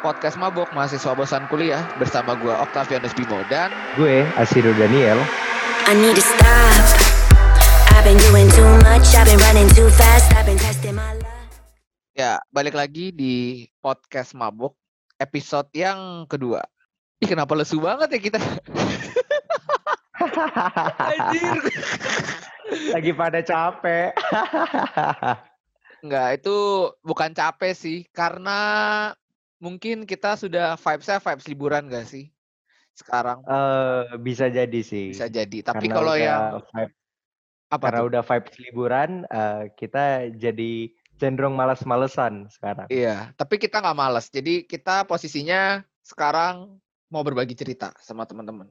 podcast Mabok mahasiswa bosan kuliah bersama gue Octavianus Bimo dan gue Asido Daniel. I need to stop. I've been doing too much. I've been running too fast. I've been testing my luck. ya balik lagi di podcast Mabok episode yang kedua. Ih kenapa lesu banget ya kita? Anjir. Lagi pada capek. Enggak, itu bukan capek sih karena mungkin kita sudah vibes-nya vibes liburan gak sih? Sekarang Eh, bisa jadi sih. bisa jadi. Tapi Karena kalau yang vibe- apa karena tuh? udah vibes liburan, eh, kita jadi cenderung malas-malesan sekarang. Iya, tapi kita nggak malas. Jadi kita posisinya sekarang mau berbagi cerita sama teman-teman.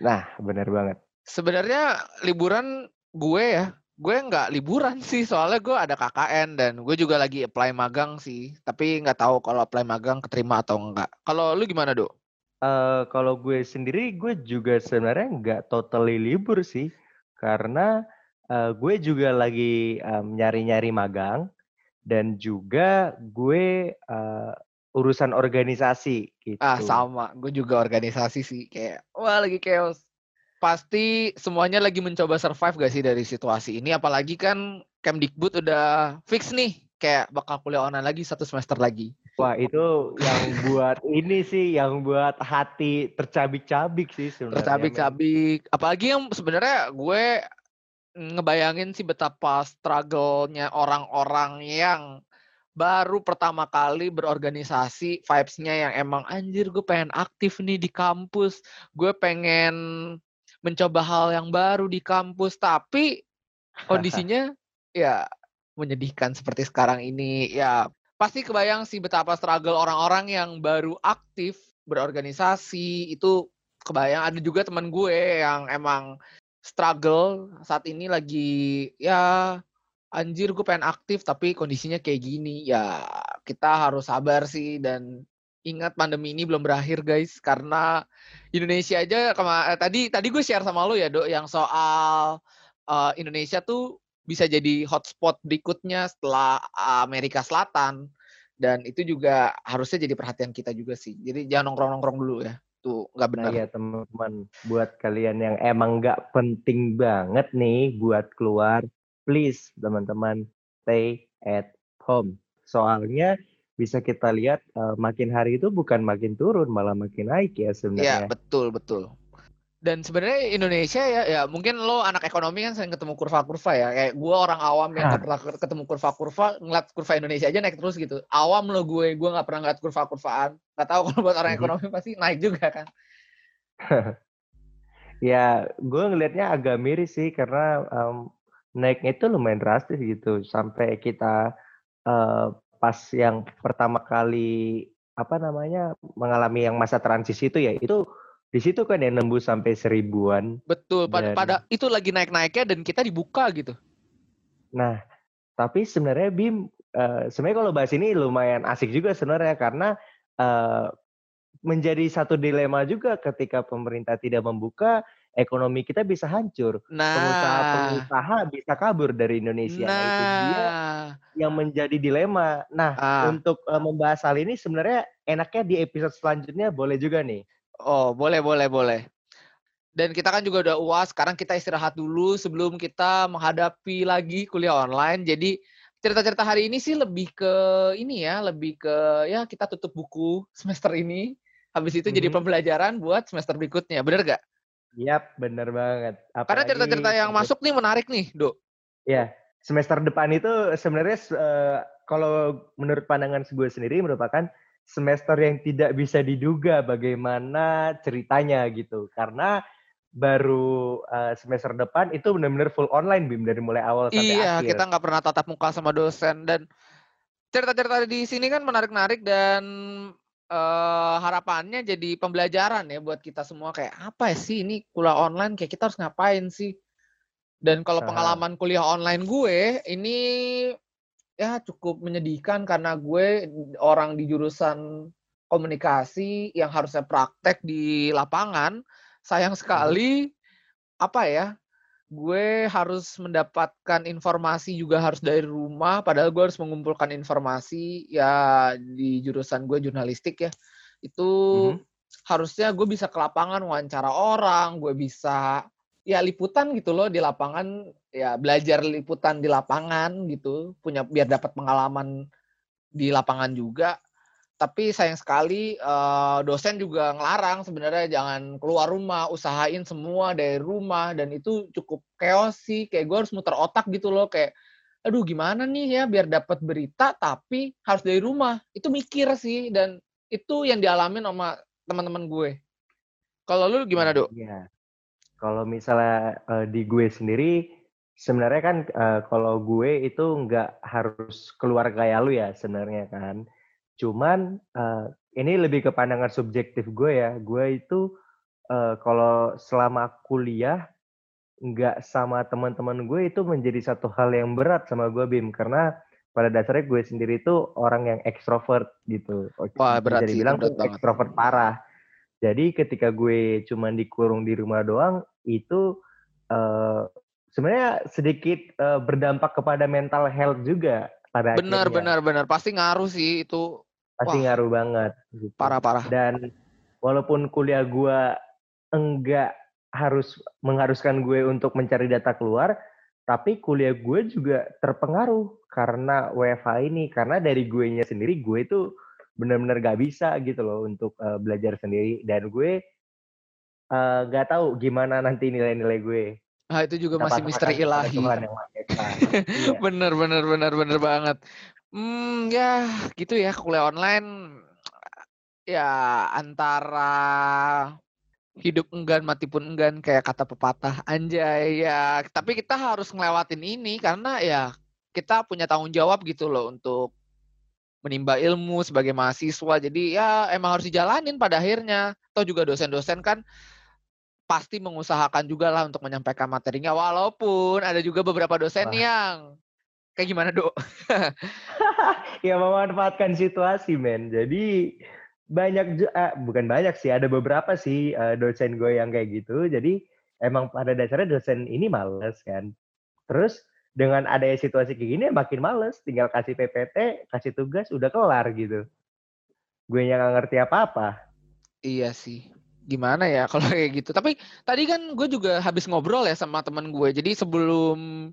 Nah, bener banget. Sebenarnya liburan gue ya, gue nggak liburan sih, soalnya gue ada KKN dan gue juga lagi apply magang sih. Tapi nggak tahu kalau apply magang keterima atau enggak. Kalau lu gimana, Dok? Eh, kalau gue sendiri, gue juga sebenarnya nggak totally libur sih, karena eh, gue juga lagi em, nyari-nyari magang dan juga gue eh, urusan organisasi gitu. Ah, sama. Gue juga organisasi sih. Kayak, wah lagi chaos. Pasti semuanya lagi mencoba survive gak sih dari situasi ini? Apalagi kan Kemdikbud udah fix nih. Kayak bakal kuliah online lagi satu semester lagi. Wah itu yang buat ini sih, yang buat hati tercabik-cabik sih sebenarnya. Tercabik-cabik. Apalagi yang sebenarnya gue ngebayangin sih betapa struggle-nya orang-orang yang baru pertama kali berorganisasi, vibes-nya yang emang anjir gue pengen aktif nih di kampus, gue pengen mencoba hal yang baru di kampus, tapi kondisinya ya menyedihkan seperti sekarang ini. Ya pasti kebayang sih betapa struggle orang-orang yang baru aktif berorganisasi itu kebayang ada juga teman gue yang emang struggle saat ini lagi ya anjir gue pengen aktif tapi kondisinya kayak gini ya kita harus sabar sih dan ingat pandemi ini belum berakhir guys karena Indonesia aja kema- eh, tadi tadi gue share sama lo ya dok yang soal eh, Indonesia tuh bisa jadi hotspot berikutnya setelah Amerika Selatan. Dan itu juga harusnya jadi perhatian kita juga sih. Jadi jangan nongkrong-nongkrong dulu ya. Tuh nggak benar Nah ya teman-teman, buat kalian yang emang nggak penting banget nih buat keluar, please teman-teman stay at home. Soalnya bisa kita lihat eh, makin hari itu bukan makin turun, malah makin naik ya Iya, sebenarnya. betul, betul. Dan sebenarnya Indonesia ya, ya mungkin lo anak ekonomi kan sering ketemu kurva-kurva ya. Kayak gue orang awam yang nggak pernah ketemu kurva-kurva, ngeliat kurva Indonesia aja naik terus gitu. Awam lo gue, gue nggak pernah ngeliat kurva-kurvaan. Gak tahu kalau buat orang Mhm. ekonomi pasti naik juga kan. Ya, gue ngelihatnya agak miris sih karena em, naiknya itu lumayan drastis gitu. Sampai kita eh, pas yang pertama kali apa namanya mengalami yang masa transisi itu ya itu di situ kan yang nembus sampai seribuan. Betul, pada, Dan- pada itu lagi naik-naiknya dan kita dibuka gitu. Nah, tapi sebenarnya Bim, eh, sebenarnya kalau bahas ini lumayan asik juga sebenarnya karena eh, menjadi satu dilema juga ketika pemerintah tidak membuka, ekonomi kita bisa hancur. Nah, Pengusaha-pengusaha bisa kabur dari Indonesia. Nah, itu dia nah, yang menjadi dilema. Nah, ah. untuk eh, membahas hal ini sebenarnya enaknya di episode selanjutnya boleh juga nih. Oh, boleh, boleh, boleh. Dan kita kan juga udah UAS, sekarang kita istirahat dulu sebelum kita menghadapi lagi kuliah online. Jadi cerita-cerita hari ini sih lebih ke ini ya, lebih ke ya kita tutup buku semester ini. Habis itu jadi Mhm. pembelajaran buat semester berikutnya. Bener gak? Yap, bener banget. Karena Apalagi cerita-cerita yang masuk nih menarik nih, Dok. Ya, semester depan itu sebenarnya eh, kalau menurut pandangan gue sendiri merupakan semester yang tidak bisa diduga bagaimana ceritanya gitu. Karena baru eh, semester depan itu benar-benar full online Bim dari mulai awal sampai Iya, akhir. kita nggak pernah tatap muka sama dosen dan cerita-cerita di sini kan menarik-narik dan eh, harapannya jadi pembelajaran ya buat kita semua. Kayak apa sih ini kuliah online? Kayak kita harus ngapain sih? Dan kalau pengalaman kuliah online gue ini ya cukup menyedihkan karena gue orang di jurusan komunikasi yang harusnya praktek di lapangan sayang sekali apa ya gue harus mendapatkan informasi juga harus dari rumah padahal gue harus mengumpulkan informasi ya di jurusan gue jurnalistik ya itu Mhm. harusnya gue bisa ke lapangan wawancara orang gue bisa ya liputan gitu loh di lapangan ya belajar liputan di lapangan gitu punya biar dapat pengalaman di lapangan juga tapi sayang sekali eh, dosen juga ngelarang sebenarnya jangan keluar rumah usahain semua dari rumah dan itu cukup chaos sih kayak gue harus muter otak gitu loh kayak aduh gimana nih ya biar dapat berita tapi harus dari rumah itu mikir sih dan itu yang dialamin sama teman-teman gue kalau lu gimana dok Iya. Kalau misalnya eh, di gue sendiri, sebenarnya kan eh, kalau gue itu nggak harus keluar kayak lu ya sebenarnya kan. Cuman eh, ini lebih ke pandangan subjektif gue ya. Gue itu eh, kalau selama kuliah nggak sama teman-teman gue itu menjadi satu hal yang berat sama gue Bim karena pada dasarnya gue sendiri itu orang yang ekstrovert gitu. Wah, berat Bisa sih, dibilang berat ekstrovert parah. Jadi ketika gue cuman dikurung di rumah doang itu eh, sebenarnya sedikit eh, berdampak kepada mental health juga pada benar akhirnya. benar benar pasti ngaruh sih itu Pasti Wah. ngaruh banget. Gitu. parah parah Dan walaupun kuliah gue enggak harus mengharuskan gue untuk mencari data keluar, tapi kuliah gue juga terpengaruh karena WFH ini. Karena dari gue nya sendiri, gue itu benar-benar gak bisa gitu loh untuk eh, belajar sendiri. Dan gue eh, gak tahu gimana nanti nilai-nilai gue. ah itu juga masih Dapat misteri makan kepada ilahi yang. Iya. bener bener bener bener banget hmm ya gitu ya kuliah online ya antara hidup enggan mati pun enggan kayak kata pepatah anjay ya. Tapi kita harus ngelewatin ini karena ya kita punya tanggung jawab gitu loh untuk menimba ilmu sebagai mahasiswa. Jadi ya emang harus dijalanin pada akhirnya. Atau juga dosen-dosen kan pasti mengusahakan juga lah untuk menyampaikan materinya walaupun ada juga beberapa dosen Wah. yang kayak gimana dok? Ya memanfaatkan situasi men. Jadi banyak eh, bukan banyak sih ada beberapa sih eh, dosen gue yang kayak gitu. Jadi emang pada dasarnya dosen ini males kan. Terus dengan adanya situasi kayak gini makin males. Tinggal kasih PPT kasih tugas udah kelar gitu. Gue yang nggak ngerti apa-apa. Iya sih. Gimana ya kalau kayak gitu. Tapi tadi kan gue juga habis ngobrol ya sama teman gue. Jadi sebelum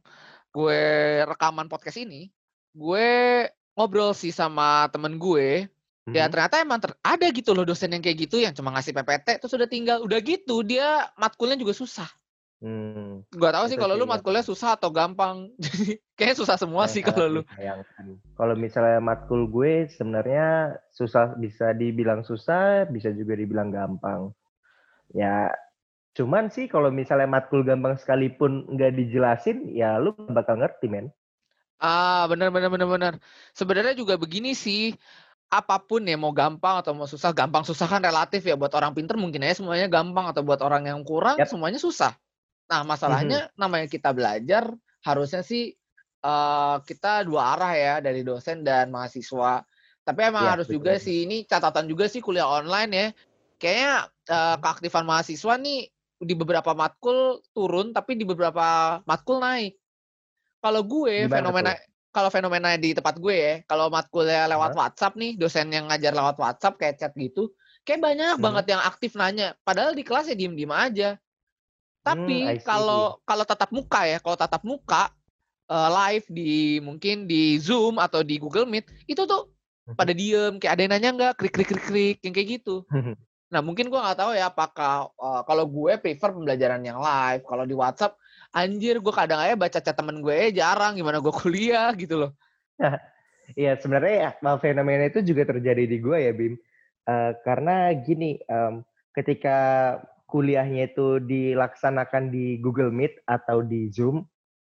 gue rekaman podcast ini, gue ngobrol sih sama temen gue. Ya Mhm. ternyata emang ter- ada gitu loh dosen yang kayak gitu yang cuma ngasih PPT terus udah tinggal. Udah gitu dia matkulnya juga susah. Hmm, Gak tahu sih kalau lu matkulnya susah atau gampang. Kayaknya susah semua yang sih kalau lu. Kalau misalnya matkul gue sebenarnya susah bisa dibilang susah, bisa juga dibilang gampang. Ya, cuman sih kalau misalnya matkul gampang sekalipun nggak dijelasin, ya lu bakal ngerti men. Ah, benar benar benar benar. Sebenarnya juga begini sih. Apa pun ya mau gampang atau mau susah, gampang susah kan relatif ya buat orang pinter mungkin aja semuanya gampang atau buat orang yang kurang Yap. semuanya susah. Nah, masalahnya namanya kita belajar harusnya sih eh, kita dua arah ya dari dosen dan mahasiswa. Tapi emang Iya, harus betul. juga sih ini catatan juga sih kuliah online ya. Kayaknya eh, keaktifan mahasiswa nih di beberapa matkul turun tapi di beberapa matkul naik. Kalau gue Gimana fenomena kalau fenomena di tempat gue ya, kalau matkulnya lewat WhatsApp nih, dosen yang ngajar lewat WhatsApp kayak chat gitu, kayak banyak Mhm. banget yang aktif nanya. Padahal di kelas ya diem-diem aja. Tapi Hmm, I see. kalau kalau tatap muka ya, kalau tatap muka eh, live di mungkin di Zoom atau di Google Meet, itu tuh Mhm. pada diem, kayak ada yang nanya nggak, klik klik klik klik, yang kayak gitu. Nah mungkin gua nggak tahu ya apakah eh, kalau gue prefer pembelajaran yang live, kalau di WhatsApp, anjir gue kadang aja baca chat temen gue jarang, gimana gue kuliah gitu loh. Iya sebenarnya ya, uh, fenomena itu juga terjadi di gue ya Bim. Eh, karena gini, em, ketika kuliahnya itu dilaksanakan di Google Meet atau di Zoom,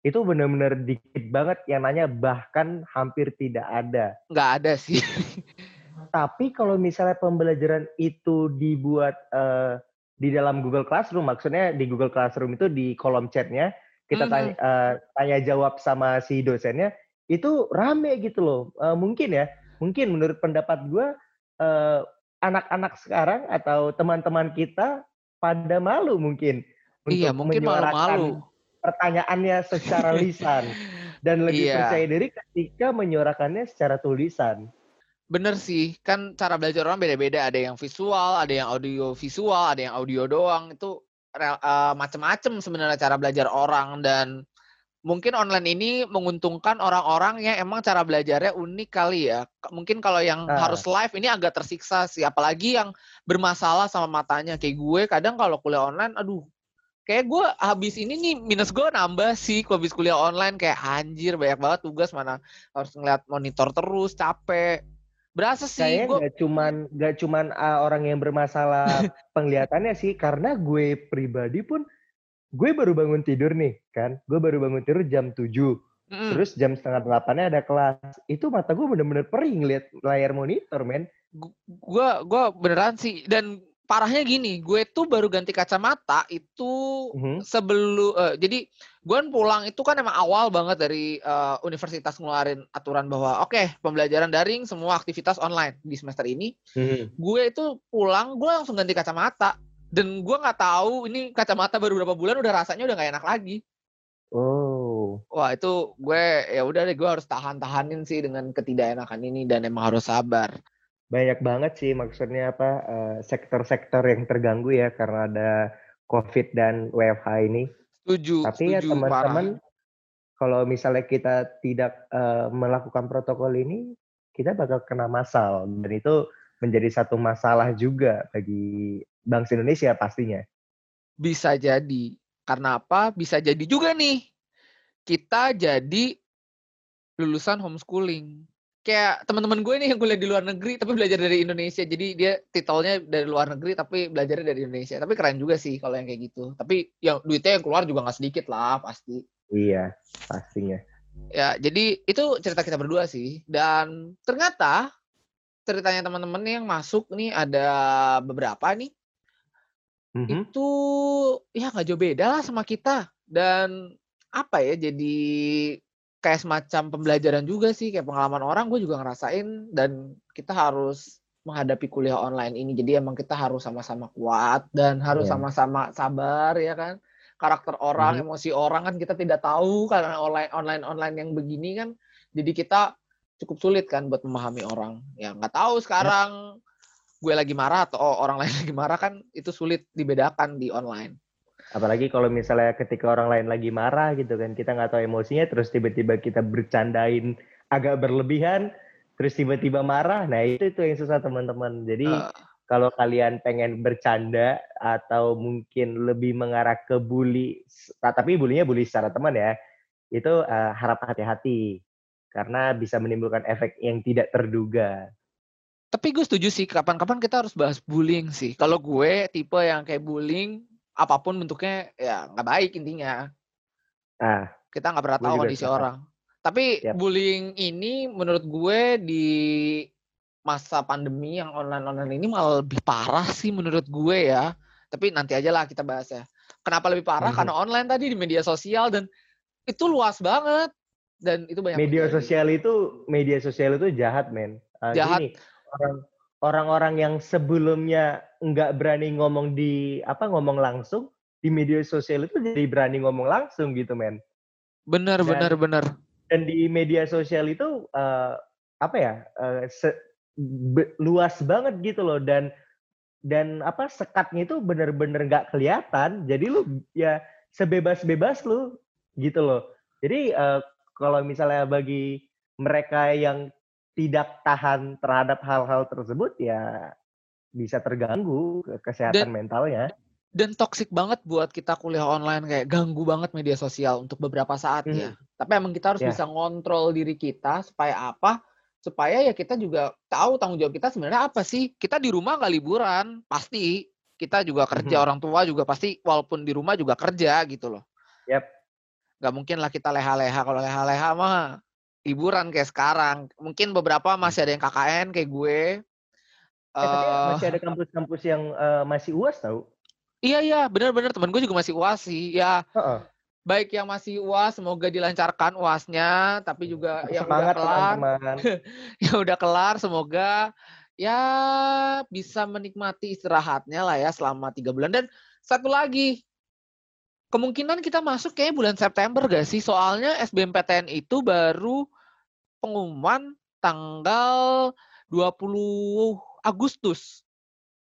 itu benar-benar dikit banget yang nanya bahkan hampir tidak ada. Nggak ada sih. Tapi kalau misalnya pembelajaran itu dibuat eh, di dalam Google Classroom, maksudnya di Google Classroom itu di kolom chatnya kita Mhm. tanya, eh, tanya jawab sama si dosennya, itu rame gitu loh. Eh, mungkin ya, mungkin menurut pendapat gue eh, anak-anak sekarang atau teman-teman kita pada malu mungkin Iya, mungkin menyuarakan malu-malu. pertanyaannya secara lisan dan lebih Iya. percaya diri ketika menyuarakannya secara tulisan. Bener sih, kan cara belajar orang beda-beda. Ada yang visual, ada yang audio visual, ada yang audio doang. Itu eh, macem-macem sebenarnya cara belajar orang dan mungkin online ini menguntungkan orang-orang yang emang cara belajarnya unik kali ya. Mungkin kalau yang Ah. harus live ini agak tersiksa sih, apalagi yang bermasalah sama matanya. Kayak gue kadang kalau kuliah online, aduh, kayak gue habis ini nih minus gue nambah sih habis kuliah online kayak anjir banyak banget tugas mana harus ngeliat monitor terus capek berasa sih Kayaknya gue nggak cuman nggak cuman ah, orang yang bermasalah penglihatannya sih, karena gue pribadi pun gue baru bangun tidur nih kan, gue baru bangun tidur jam 7 Mm, terus jam setengah delapannya ada kelas, itu mata gue bener-bener perih ngeliat layar monitor men. gue gue beneran sih. Dan parahnya gini gue tuh baru ganti kacamata itu Mhm. sebelum eh, jadi gue kan pulang itu kan emang awal banget dari eh, universitas ngeluarin aturan bahwa oke pembelajaran daring semua aktivitas online. Di semester ini Mhm. gue itu pulang gue langsung ganti kacamata. Dan gue nggak tahu ini kacamata baru berapa bulan udah rasanya udah nggak enak lagi. Oh, wah itu gue ya udah deh gue harus tahan tahanin sih dengan ketidakenakan ini dan emang harus sabar. Banyak banget sih maksudnya apa eh, sektor-sektor yang terganggu ya karena ada COVID dan WFH ini. Setuju Tapi ya setuju, parah. teman-teman, kalau misalnya kita tidak eh, melakukan protokol ini, kita bakal kena masal dan itu menjadi satu masalah juga bagi bangsa Indonesia pastinya. bisa jadi. Karena apa? Bisa jadi juga nih. Kita jadi lulusan homeschooling kayak teman-teman gue nih yang kuliah di luar negeri tapi belajar dari Indonesia. Jadi dia titelnya dari luar negeri tapi belajarnya dari Indonesia. Tapi keren juga sih kalau yang kayak gitu. Tapi yang duitnya yang keluar juga nggak sedikit lah pasti. Iya, pastinya. ya jadi itu cerita kita berdua sih. Dan ternyata ceritanya teman-teman yang masuk nih ada beberapa nih. Mhm. itu ya nggak jauh beda lah sama kita. Dan apa ya jadi kayak semacam pembelajaran juga sih kayak pengalaman orang gue juga ngerasain dan kita harus menghadapi kuliah online ini jadi emang kita harus sama-sama kuat dan harus Iya. sama-sama sabar ya kan karakter orang Mhm. emosi orang kan kita tidak tahu karena online online online yang begini kan jadi kita cukup sulit kan buat memahami orang ya nggak tahu sekarang gue lagi marah atau orang lain lagi marah kan itu sulit dibedakan di online. Apalagi kalau misalnya ketika orang lain lagi marah gitu kan, kita nggak tahu emosinya, terus tiba-tiba kita bercandain agak berlebihan, terus tiba-tiba marah. Nah itu itu yang susah teman-teman. Jadi Eh, kalau kalian pengen bercanda atau mungkin lebih mengarah ke bully, tapi bulinya bully secara teman ya, itu eh, harap hati-hati karena bisa menimbulkan efek yang tidak terduga. tapi gue setuju sih kapan-kapan kita harus bahas bullying sih. Kalau gue tipe yang kayak bullying apa pun bentuknya ya nggak baik intinya. Ah, Kita nggak pernah tahu juga kondisi sepakat. orang. Tapi Yap. bullying ini menurut gue di masa pandemi yang online-online ini malah lebih parah sih menurut gue ya. Tapi nanti aja lah kita bahas ya. Kenapa lebih parah? Mhm. Karena online tadi di media sosial dan itu luas banget dan itu banyak media sosial itu media sosial itu jahat men Ah, Jahat. gini, orang orang-orang yang sebelumnya nggak berani ngomong di apa ngomong langsung di media sosial itu jadi berani ngomong langsung gitu men. Bener, Dan- bener, bener. dan di media sosial itu eh, apa ya eh, se- be- luas banget gitu loh. Dan dan apa sekatnya itu bener-bener nggak kelihatan. Jadi lu ya sebebas-bebas lu gitu loh. Jadi eh, kalau misalnya bagi mereka yang tidak tahan terhadap hal-hal tersebut ya bisa terganggu ke- kesehatan mentalnya Dan toxic banget buat kita kuliah online kayak ganggu banget media sosial untuk beberapa saat ya. Tapi emang kita harus Ya. bisa ngontrol diri kita supaya apa? Supaya ya kita juga tahu tanggung jawab kita sebenarnya apa sih? Kita di rumah nggak liburan, pasti. Kita juga kerja, Mhm. orang tua juga pasti walaupun di rumah juga kerja gitu loh. Yap. Gak mungkin lah kita leha-leha. Kalau leha-leha mah liburan kayak sekarang. Mungkin beberapa masih ada yang KKN kayak gue. Eh, Eh, masih ada kampus-kampus yang eh, masih uas tau? Iya iya. Benar-benar temen gue juga masih uas sih. Ya Heeh. baik yang masih uas semoga dilancarkan uasnya tapi juga yang udah kelar. teman-teman. Yang udah kelar. Semoga ya bisa menikmati istirahatnya lah ya selama tiga bulan. Dan satu lagi kemungkinan kita masuk kayak bulan September gak sih? Soalnya SBMPTN itu baru pengumuman tanggal 20 Agustus.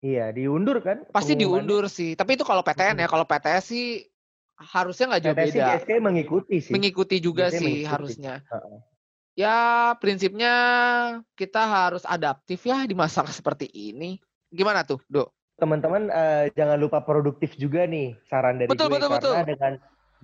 Iya, diundur kan? Pasti diundur sih. Tapi itu kalau PTN ya, kalau PTS sih harusnya nggak jauh beda. biasanya mengikuti sih. Mengikuti juga sih mengikuti. harusnya. Heeh. Ya prinsipnya kita harus adaptif ya di masa seperti ini. Gimana tuh, Dok? Teman-teman eh, jangan lupa produktif juga nih saran dari Betul, gue betul, karena betul. dengan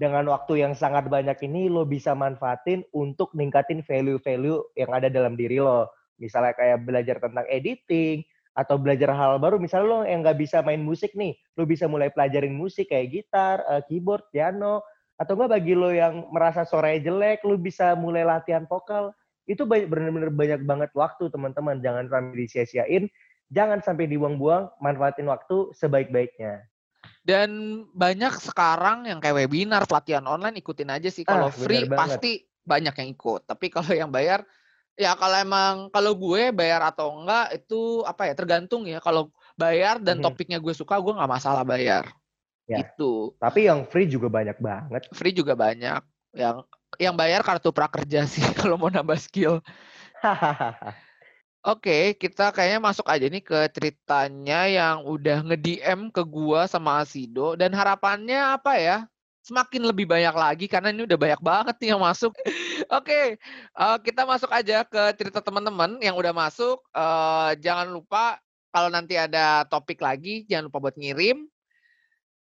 dengan waktu yang sangat banyak ini lo bisa manfaatin untuk ningkatin value-value yang ada dalam diri lo. Misalnya kayak belajar tentang editing atau belajar hal baru. Misalnya lo yang nggak bisa main musik nih, lo bisa mulai pelajarin musik kayak gitar, eh, keyboard, piano. Atau enggak bagi lo yang merasa suaranya jelek, lo bisa mulai latihan vokal. Itu bener-bener banyak banget waktu teman-teman. Jangan sampai disia-siain, jangan sampai dibuang-buang, manfaatin waktu sebaik-baiknya. Dan banyak sekarang yang kayak webinar, pelatihan online ikutin aja sih. Kalau Ah, free pasti banyak yang ikut. Tapi kalau yang bayar, ya kalau emang kalau gue bayar atau enggak itu apa ya tergantung ya. Kalau bayar dan topiknya gue suka, gue nggak masalah bayar. Ya. Itu Tapi yang free juga banyak banget. free juga banyak. Yang yang bayar kartu prakerja sih kalau mau nambah skill. Oke, kita kayaknya masuk aja nih ke ceritanya yang udah nge-DM ke gua sama Asido dan harapannya apa ya? Semakin lebih banyak lagi karena ini udah banyak banget nih yang masuk. Oke, eh, kita masuk aja ke cerita teman-teman yang udah masuk. Eh, jangan lupa kalau nanti ada topik lagi jangan lupa buat ngirim.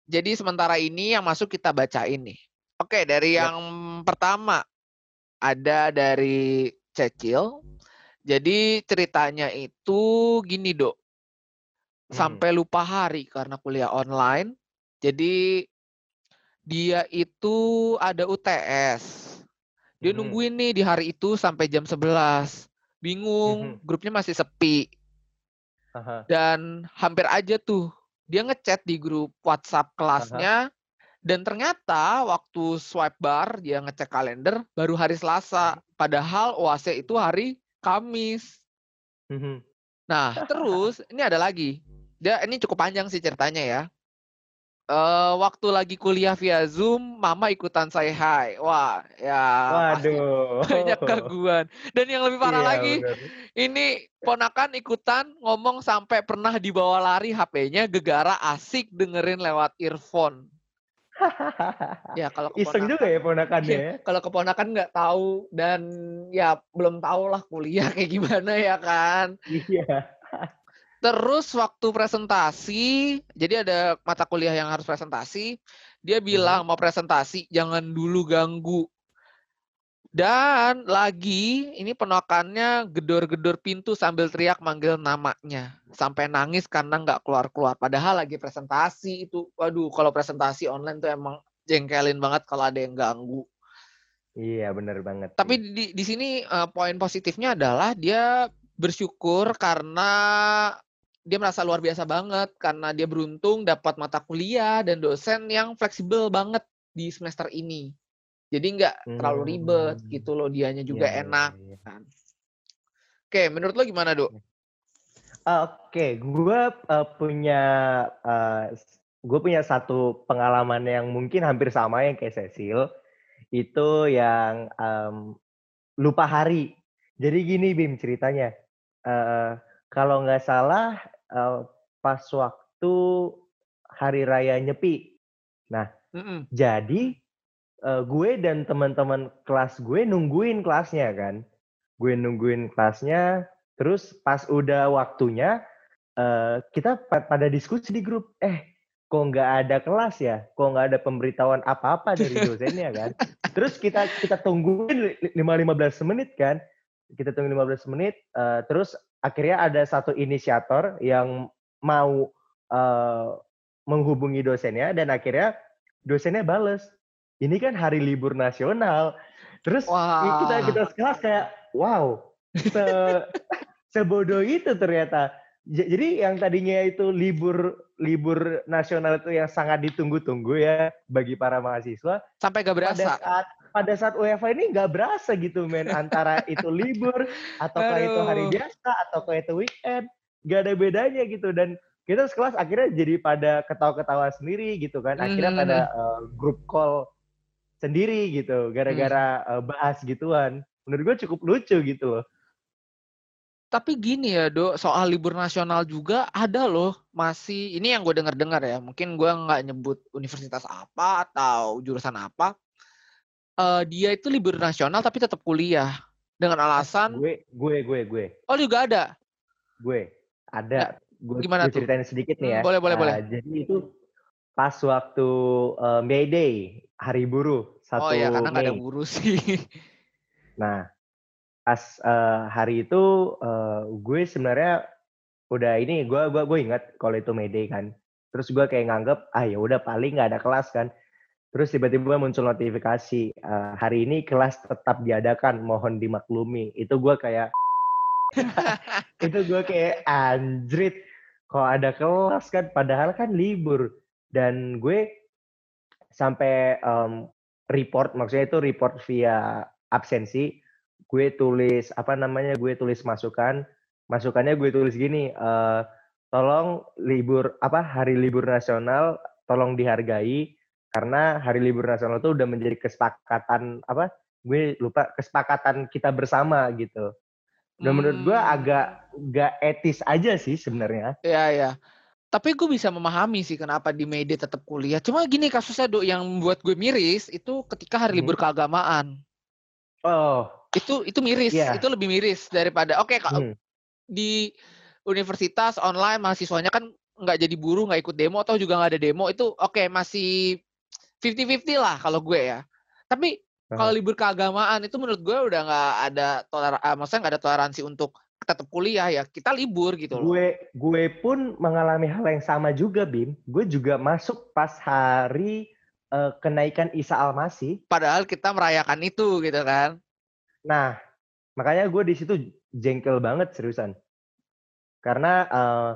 Jadi sementara ini yang masuk kita bacain nih. Oke, dari yang pertama ada dari Cecil. Jadi ceritanya itu gini, Dok. Hmm. Sampai lupa hari karena kuliah online. Jadi dia itu ada UTS. Dia Mhm. nungguin nih di hari itu sampai jam 11. Bingung, Mhm. grupnya masih sepi. Aha. Dan hampir aja tuh dia ngechat di grup WhatsApp kelasnya dan ternyata waktu swipe bar dia ngecek kalender baru hari Selasa. Padahal UAS itu hari Kamis. Mhm. Nah, terus ini ada lagi. Dia ini cukup panjang sih ceritanya ya. Eh waktu lagi kuliah via Zoom, mama ikutan say hi. Wah, ya Waduh. banyak gangguan. Dan yang lebih parah Iya, lagi, bener. ini ponakan ikutan ngomong sampai pernah dibawa lari HP-nya gegara asik dengerin lewat earphone. Ya kalau Iseng juga ya ponakannya ya. kalau keponakan nggak tahu dan ya belum tahu lah kuliah kayak gimana ya kan. Iya. Terus waktu presentasi, jadi ada mata kuliah yang harus presentasi, dia bilang mau presentasi jangan dulu ganggu. Dan lagi ini penokannya gedor-gedor pintu sambil teriak manggil namanya sampai nangis karena nggak keluar-keluar. Padahal lagi presentasi itu, waduh kalau presentasi online tuh emang jengkelin banget kalau ada yang ganggu. Iya, bener banget. Tapi di di sini eh, poin positifnya adalah dia bersyukur karena dia merasa luar biasa banget karena dia beruntung dapat mata kuliah dan dosen yang fleksibel banget di semester ini. Jadi nggak terlalu ribet Hmm. gitu loh, dianya juga Iya, iya, enak iya. kan. Oke, menurut lo gimana, Dok? Oke, gue punya gue punya satu pengalaman yang mungkin hampir sama yang kayak Cecil. Itu yang em, lupa hari. Jadi gini Bim ceritanya. Eh, kalau nggak salah eh, pas waktu hari raya Nyepi. Mm-mm. Jadi eh, gue dan teman-teman kelas gue nungguin kelasnya kan. Gue nungguin kelasnya, terus pas udah waktunya eh, kita pa- pada diskusi di grup. Eh, kok nggak ada kelas ya? Kok nggak ada pemberitahuan apa-apa dari dosennya kan? Terus kita kita tungguin 5-15 menit kan. Kita tunggu 15 menit, eh, terus akhirnya ada satu inisiator yang mau eh, menghubungi dosennya dan akhirnya dosennya bales ini kan hari libur nasional. Terus i- kita kita sekelas kayak wow, se sebodoh itu ternyata. Jadi yang tadinya itu libur libur nasional itu yang sangat ditunggu-tunggu ya bagi para mahasiswa. Sampai gak Pada berasa. saat pada saat UEFA ini nggak berasa gitu men antara itu libur ataukah itu hari biasa ataukah itu weekend nggak ada bedanya gitu dan kita sekelas akhirnya jadi pada ketawa-ketawa sendiri gitu kan. Akhirnya Hmm. pada eh, grup call sendiri gitu gara-gara eh, bahas gituan. Menurut gue cukup lucu gitu loh. Tapi gini ya, Do, soal libur nasional juga ada loh masih ini yang gue dengar-dengar ya. Mungkin gue nggak nyebut universitas apa atau jurusan apa. Eh dia itu libur nasional tapi tetap kuliah dengan alasan Gue gue gue gue oh juga ada. gue ada gue, Ya, gimana gue tuh? ceritain sedikit nih ya. Hmm, boleh, boleh, Nah, boleh. Jadi itu pas waktu eh, May Day, hari buruh satu Oh ya karena nggak ada guru sih. Nah, pas eh, hari itu eh, gue sebenarnya udah ini gue gua gue ingat kalau itu May Day kan. Terus gue kayak nganggep ah ya udah paling nggak ada kelas kan. Terus tiba-tiba muncul notifikasi eh, hari ini kelas tetap diadakan, mohon dimaklumi. Itu gue kayak itu gue kayak anjrit kok ada kelas kan padahal kan libur dan gue sampai em, report maksudnya itu report via absensi gue tulis apa namanya gue tulis masukan masukannya gue tulis gini eh, tolong libur apa hari libur nasional tolong dihargai karena hari libur nasional itu udah menjadi kesepakatan apa gue lupa kesepakatan kita bersama gitu dan menurut gue Hmm. agak gak etis aja sih sebenarnya Iya ya. Tapi gue bisa memahami sih kenapa di media tetap kuliah. Cuma gini kasusnya do yang membuat gue miris itu ketika hari Hmm. libur keagamaan. oh Itu itu miris, Iya. itu lebih miris daripada oke kalau hmm, di universitas online mahasiswanya kan nggak jadi buruh nggak ikut demo atau juga nggak ada demo itu oke masih 50-50 lah kalau gue ya. Tapi kalau libur keagamaan itu menurut gue udah nggak ada toler, ah, maksudnya nggak ada toleransi untuk tetap kuliah ya kita libur gitu loh. gue gue pun mengalami hal yang sama juga bim gue juga masuk pas hari eh, kenaikan Isa Almasih Padahal kita merayakan itu gitu kan. Nah, makanya gue di situ jengkel banget seriusan. Karena eh,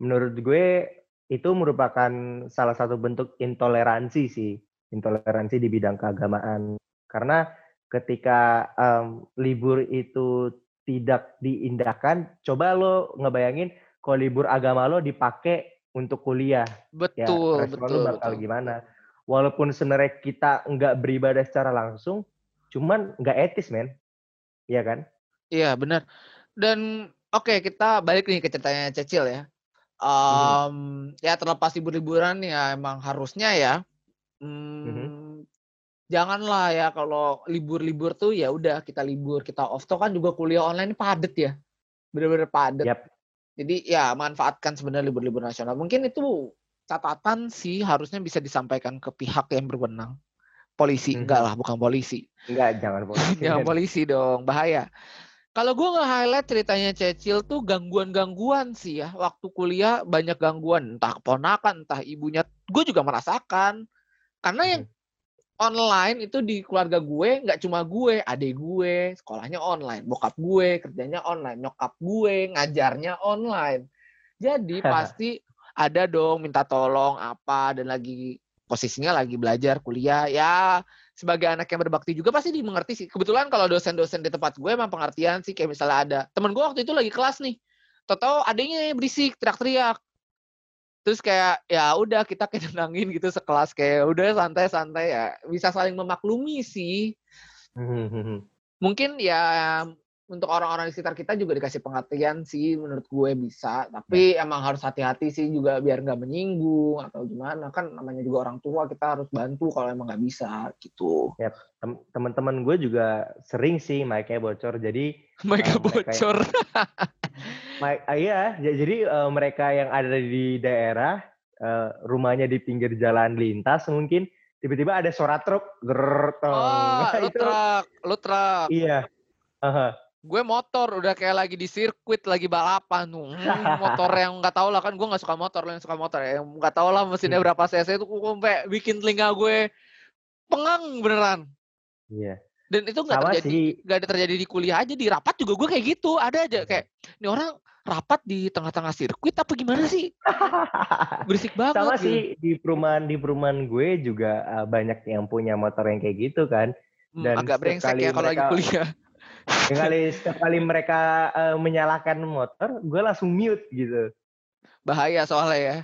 menurut gue itu merupakan salah satu bentuk intoleransi sih, intoleransi di bidang keagamaan. Karena ketika em, libur itu tidak diindahkan, coba lo ngebayangin kalau libur agama lo dipakai untuk kuliah, ya Betul, respon betul, lo bakal betul. gimana? Walaupun sebenarnya kita nggak beribadah secara langsung, cuman nggak etis men, Iya kan? Iya, benar. Dan oke, kita balik nih ke ceritanya Cecil ya. Em, ya terlepas libur-liburan ya emang harusnya ya. hmm, Janganlah ya kalau libur-libur tuh ya udah kita libur, kita off. Toh kan juga kuliah online padet ya. Bener-bener padet. Yap. Jadi ya manfaatkan sebenarnya libur-libur nasional. Mungkin itu catatan sih harusnya bisa disampaikan ke pihak yang berwenang. Polisi, Mhm. enggak lah, bukan polisi. Enggak, jangan polisi. Jangan polisi dong, bahaya. Kalau gue nge-highlight ceritanya Cecil tuh gangguan-gangguan sih ya. Waktu kuliah banyak gangguan, entah keponakan, entah ibunya. Gue juga merasakan. Karena yang online itu di keluarga gue nggak cuma gue, adik gue, sekolahnya online, bokap gue kerjanya online, nyokap gue ngajarnya online. Jadi pasti ada dong minta tolong apa dan lagi posisinya lagi belajar kuliah ya sebagai anak yang berbakti juga pasti dimengerti sih. Kebetulan kalau dosen-dosen di tempat gue emang pengertian sih kayak misalnya ada temen gue waktu itu lagi kelas nih, tahu adanya berisik teriak-teriak. Terus kayak ya udah kita kayak tenangin gitu sekelas kayak udah santai-santai ya bisa saling memaklumi sih. Mungkin ya untuk orang-orang di sekitar kita juga dikasih pengertian sih menurut gue bisa tapi emang harus hati-hati sih juga biar nggak menyinggung atau gimana kan namanya juga orang tua kita harus bantu kalau emang nggak bisa gitu Tem- Teman-teman gue juga sering sih mic-nya bocor. Jadi mereka Eh, mereka- bocor mic, ah, iya, jadi eh, mereka yang ada di daerah eh, rumahnya di pinggir jalan lintas mungkin tiba-tiba ada suara truk gerrrr, tong. oh lu Itu- truk lu truk Iya. Aha. Gue motor udah kayak lagi di sirkuit lagi balapan tuh Hmm, motor yang nggak tahu lah kan gue nggak suka motor lo yang suka motor ya yang nggak tahu lah mesinnya Hmm. berapa cc itu gue sampai bikin telinga gue pengang beneran Iya. dan itu nggak terjadi nggak ada terjadi di kuliah aja di rapat juga gue kayak gitu ada aja kayak ini orang rapat di tengah-tengah sirkuit apa gimana sih berisik banget Sama gitu. sih di perumahan di perumahan gue juga eh, banyak yang punya motor yang kayak gitu kan. Hmm, dan agak brengsek ya kalau lagi kuliah Kali setiap kali mereka eh, menyalakan motor, gue langsung mute gitu. bahaya soalnya ya.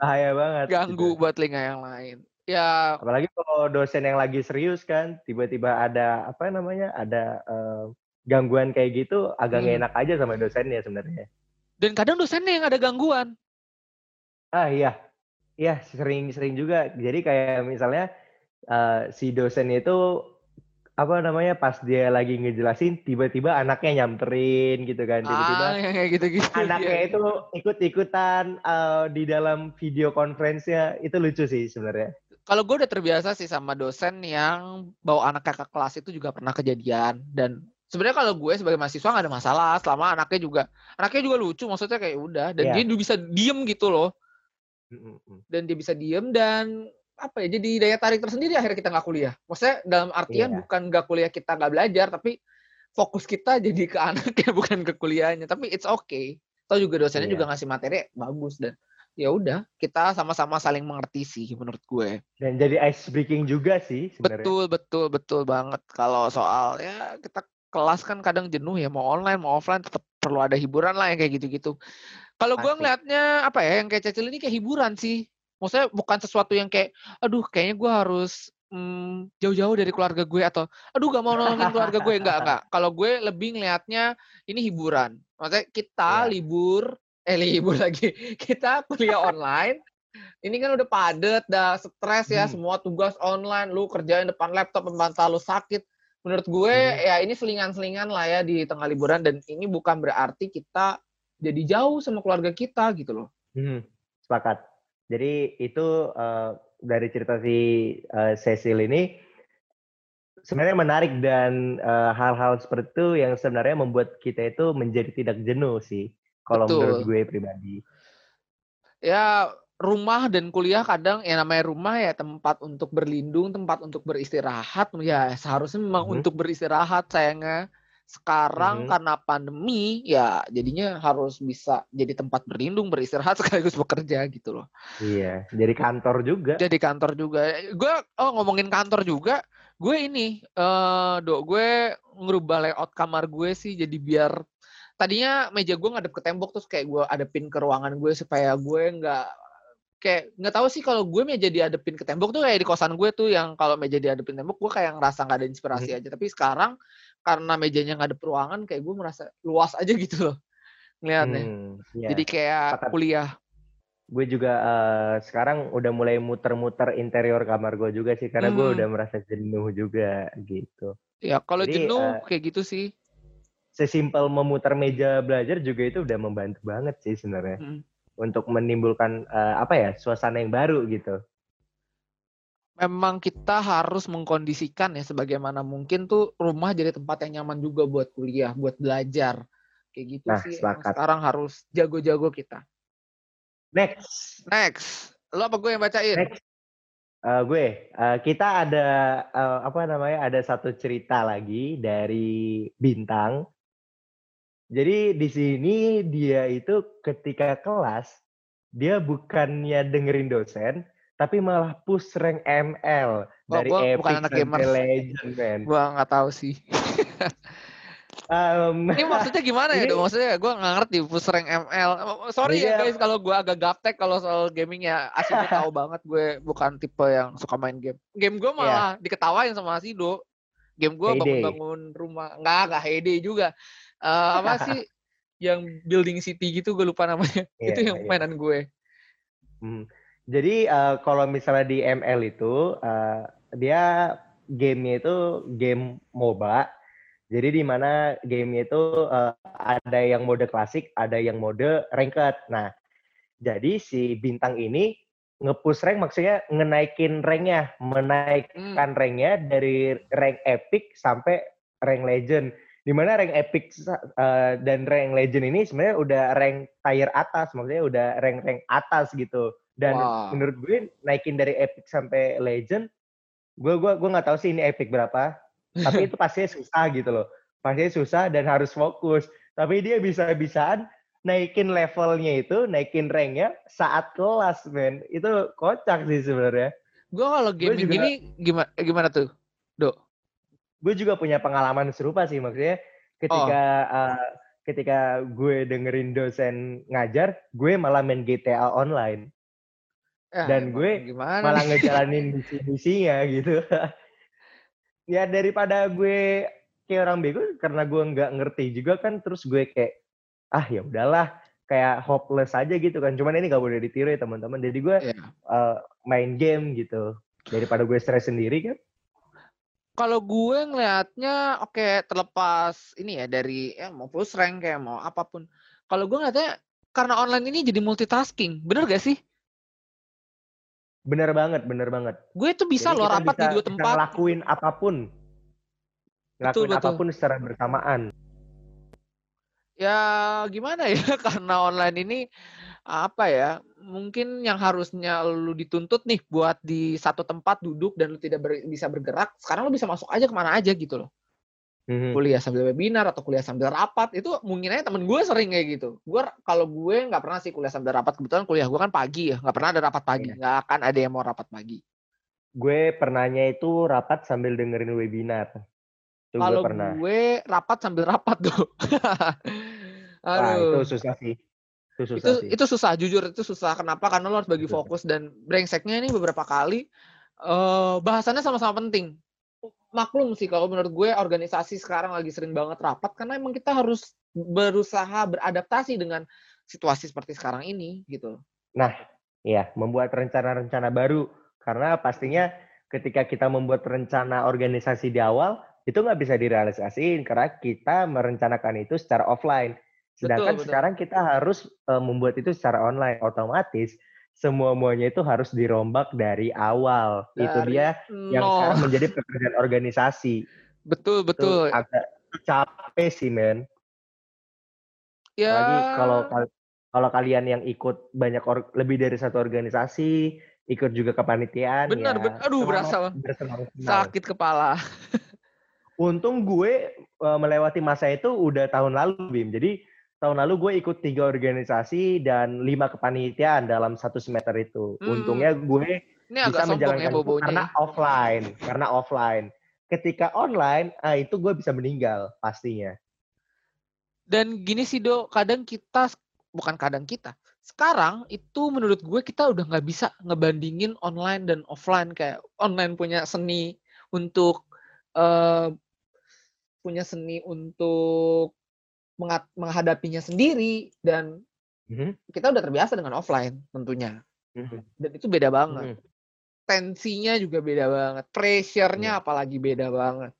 Bahaya banget. Ganggu gitu. buat telinga yang lain. Ya, Apalagi kalau dosen yang lagi serius kan, tiba-tiba ada apa namanya, ada eh, gangguan kayak gitu, agak Hmm. enak aja sama dosennya sebenarnya. dan kadang dosennya yang ada gangguan. Ah iya, iya sering-sering juga. Jadi kayak misalnya eh, si dosen itu apa namanya pas dia lagi ngejelasin, tiba-tiba anaknya nyamperin gitu kan, tiba-tiba Ah, kayak gitu-gitu. anaknya Iya. itu ikut-ikutan eh, di dalam video conference-nya itu lucu sih sebenarnya. Kalau gue udah terbiasa sih sama dosen yang bawa anaknya ke kelas itu juga pernah kejadian dan sebenarnya kalau gue sebagai mahasiswa nggak ada masalah selama anaknya juga anaknya juga lucu maksudnya kayak udah dan Iya. dia bisa diem gitu loh dan dia bisa diem dan apa ya jadi daya tarik tersendiri akhirnya kita nggak kuliah maksudnya dalam artian Iya. bukan nggak kuliah kita nggak belajar tapi fokus kita jadi ke anaknya bukan ke kuliahnya tapi it's okay atau juga dosennya Iya. juga ngasih materi bagus dan ya udah kita sama-sama saling mengerti sih menurut gue Dan jadi ice breaking juga sih sebenarnya. Betul, betul, betul banget. Kalau soal ya kita kelas kan kadang jenuh ya, mau online mau offline tetap perlu ada hiburan lah yang kayak gitu-gitu. Kalau gue Pasti. ngelihatnya apa ya, yang kayak Cecil ini kayak hiburan sih. Maksudnya bukan sesuatu yang kayak, aduh kayaknya gue harus mm, jauh-jauh dari keluarga gue atau aduh gak mau nolongin keluarga gue enggak enggak. Kalau gue lebih ngelihatnya ini hiburan. Maksudnya kita Iya. libur eh libur lagi. Kita kuliah online ini kan udah padet, dah stres ya, Hmm. semua tugas online, lu kerjain depan laptop, bantal lu sakit. Menurut gue Hmm. ya ini selingan-selingan lah ya di tengah liburan dan ini bukan berarti kita jadi jauh sama keluarga kita gitu loh. Hmm, sepakat. Jadi itu eh, dari cerita si eh, Cecil ini sebenarnya menarik dan eh, hal-hal seperti itu yang sebenarnya membuat kita itu menjadi tidak jenuh sih. Kalau Betul. menurut gue pribadi. Ya rumah dan kuliah kadang ya namanya rumah ya tempat untuk berlindung, tempat untuk beristirahat. Ya seharusnya memang Mhm. untuk beristirahat sayangnya. Sekarang Mhm. karena pandemi ya jadinya harus bisa jadi tempat berlindung, beristirahat sekaligus bekerja gitu loh. Iya, jadi kantor juga. Jadi kantor juga. Gue oh ngomongin kantor juga, gue ini eh do gue ngerubah layout kamar gue sih jadi biar tadinya meja gue ngadep ke tembok terus kayak gue adepin ke ruangan gue supaya gue nggak kayak nggak tahu sih kalau gue meja diadepin ke tembok tuh kayak di kosan gue tuh yang kalau meja diadepin tembok gue kayak ngerasa nggak ada inspirasi aja tapi sekarang karena mejanya ngadep ruangan kayak gue merasa luas aja gitu loh ngeliatnya Hmm, iya. jadi kayak Sepakat. kuliah gue juga eh, sekarang udah mulai muter-muter interior kamar gue juga sih karena gue Hmm. udah merasa jenuh juga gitu. ya kalau Jadi, jenuh eh, kayak gitu sih Sesimpel memutar meja belajar juga itu udah membantu banget sih sebenarnya Hmm. untuk menimbulkan eh, apa ya suasana yang baru gitu. Memang kita harus mengkondisikan ya sebagaimana mungkin tuh rumah jadi tempat yang nyaman juga buat kuliah, buat belajar. Kayak gitu Nah, sih. sekarang harus jago-jago kita. Next, Next, lo apa gue yang bacain? Next. eh, gue eh, kita ada eh, apa namanya ada satu cerita lagi dari bintang. Jadi di sini dia itu ketika kelas dia bukannya dengerin dosen tapi malah push rank ML Wah, dari gua Epic bukan anak gamer. Legend man. Gue nggak tahu sih. Em, Ini maksudnya gimana ya? Ini- Dok? Maksudnya gue nggak ngerti push rank ML. Sorry ya Iya. guys kalau gue agak gaptek kalau soal gaming ya. Asido tahu banget gue bukan tipe yang suka main game. Game gue malah diketawain sama Asido. Game gue bangun-bangun rumah. Nggak, nggak heyday juga. Eh, apa sih yang building city gitu gue lupa namanya. Iya, Itu yang iya. mainan gue. Hmm. Jadi eh, kalau misalnya di ML itu eh, dia gamenya itu game MOBA. Jadi di mana gamenya itu eh, ada yang mode klasik, ada yang mode ranked. Nah, jadi si bintang ini nge-push rank maksudnya ngenaikin ranknya, menaikkan Hmm. ranknya dari rank epic sampai rank legend. Di mana rank epic eh, dan rank legend ini sebenarnya udah rank tier atas, maksudnya udah rank-rank atas gitu. Dan Wow. menurut gue naikin dari epic sampai legend, gue gua gua nggak tahu sih ini epic berapa, tapi itu pastinya susah gitu loh. Pastinya susah dan harus fokus. Tapi dia bisa-bisaan naikin levelnya itu, naikin ranknya saat kelas, men. Itu kocak sih sebenarnya. Gue kalau Gue gaming juga- gini gimana gimana tuh? gue juga punya pengalaman serupa sih maksudnya ketika Oh. eh, ketika gue dengerin dosen ngajar, gue malah main GTA online. Ya, Dan gue gimana malah ngejalanin misi-misinya gitu. ya daripada gue kayak orang bego karena gue nggak ngerti juga kan terus gue kayak ah ya udahlah kayak hopeless aja gitu kan cuman ini gak boleh ditiru ya teman-teman jadi gue Iya. eh, main game gitu daripada gue stres sendiri kan Kalau gue ngelihatnya oke terlepas ini ya dari ya mau push rank kayak mau apa pun. Kalau gue ngeliatnya karena online ini jadi multitasking, bener gak sih? Bener banget bener banget. Gue tuh bisa Jadi loh rapat di bisa- dua bisa tempat. ngelakuin apa pun. Ngelakuin betul. apa pun secara bersamaan. Ya gimana ya? Karena online ini apa ya mungkin yang harusnya lu dituntut nih buat di satu tempat duduk dan lu tidak ber- bisa bergerak sekarang lu bisa masuk aja ke mana aja gitu loh Mhm. kuliah sambil webinar atau kuliah sambil rapat itu mungkin aja temen gue sering kayak gitu. Gue kalau gue nggak pernah sih kuliah sambil rapat kebetulan kuliah gue kan pagi ya nggak pernah ada rapat pagi Iya. nggak akan ada yang mau rapat pagi. Gue pernahnya itu rapat sambil dengerin webinar. Gue kalau pernah. gue rapat sambil rapat tuh. Wah, aduh. itu susah sih. Itu susah itu sih. itu susah jujur itu susah. Kenapa? Karena lo harus bagi fokus dan brengseknya ini beberapa kali eh bahasannya sama-sama penting maklum sih kalau menurut gue organisasi sekarang lagi sering banget rapat karena emang kita harus berusaha beradaptasi dengan situasi seperti sekarang ini gitu Iya, membuat rencana-rencana baru. Karena pastinya ketika kita membuat rencana organisasi di awal, itu nggak bisa direalisasiin karena kita merencanakan itu secara offline. Sedangkan betul. sekarang kita harus eh, membuat itu secara online. Otomatis semua-muanya itu harus dirombak dari awal. itu Dari dia yang nol. sekarang menjadi pekerjaan organisasi. betul Itu betul agak capek sih, men. ya Apalagi kalau kal- kalau kalian yang ikut banyak or- lebih dari satu organisasi, ikut juga kepanitiaan, benar ya benar aduh berasa sakit kepala Untung gue eh, melewati masa itu udah tahun lalu, Bim. Jadi tahun lalu gue ikut tiga organisasi dan lima kepanitiaan dalam satu semester itu. Hmm. Untungnya gue ini agak bisa ya menjalankan bobonya karena ya. offline, karena offline. Ketika online, ah itu gue bisa meninggal pastinya. Dan gini sih do, kadang kita bukan kadang kita. Sekarang itu menurut gue kita udah nggak bisa ngebandingin online dan offline kayak online punya seni untuk eh, punya seni untuk menghadapinya sendiri dan Mhm. kita udah terbiasa dengan offline tentunya. Mhm. Dan itu beda banget. Mhm. Tensinya juga beda banget. Pressure-nya apalagi beda banget.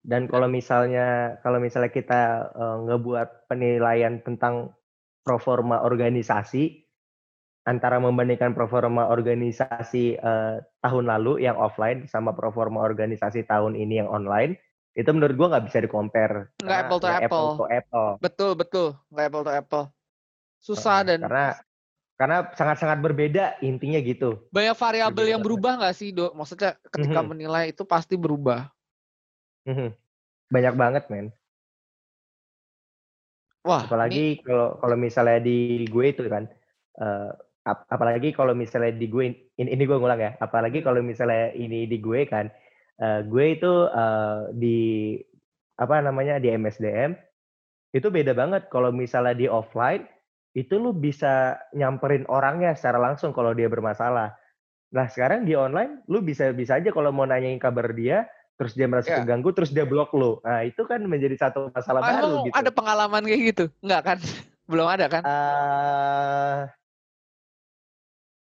Dan kalau misalnya kalau misalnya kita eh, ngebuat penilaian tentang proforma organisasi antara membandingkan proforma organisasi eh, tahun lalu yang offline sama proforma organisasi tahun ini yang online, itu menurut gua nggak bisa di-compare. Nggak apple to nggak apple. to apple. Betul, betul. Nggak apple to apple. Susah dan Karena karena sangat-sangat berbeda intinya gitu. banyak variabel yang berubah nggak sih, Dok? Maksudnya ketika Mhm. menilai itu pasti berubah. Mhm. Banyak banget, men. Wah, ini apalagi kalau kalau misalnya di gue itu kan eh, ap- apalagi kalau misalnya di gue ini, ini gue ngulang ya apalagi kalau misalnya ini di gue kan eh, gue itu eh, di apa namanya di MSDM itu beda banget kalau misalnya di offline itu lu bisa nyamperin orangnya secara langsung kalau dia bermasalah nah sekarang di online lu bisa bisa aja kalau mau nanyain kabar dia terus dia merasa Ya. keganggu terus dia blok lu nah itu kan menjadi satu masalah ah, baru emang gitu ada pengalaman kayak gitu? Nggak kan? Belum ada kan? eh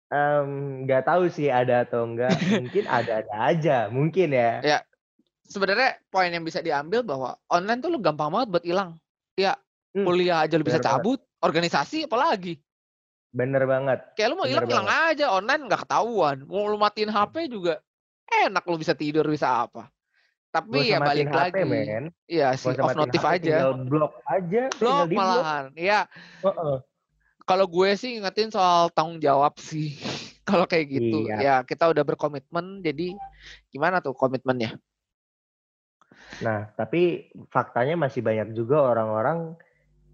em, nggak tahu sih ada atau enggak mungkin ada-ada aja mungkin ya Ya, sebenarnya poin yang bisa diambil bahwa online tuh lu gampang banget buat hilang. Ya, Hmm, kuliah aja lu bisa benar banget. cabut, organisasi apalagi. bener banget Kayak lu mau hilang hilang aja, online nggak ketahuan. Mau lu matiin HP juga enak lu bisa tidur bisa apa. Tapi ya balik HP, lagi. men. Iya Gak sih, off notif aja. tinggal blok aja Blok malahan. Iya, Heeh. Kalau gue sih ingetin soal tanggung jawab sih. kalau kayak gitu, Iya. ya kita udah berkomitmen. Jadi gimana tuh komitmennya? nah tapi faktanya masih banyak juga orang-orang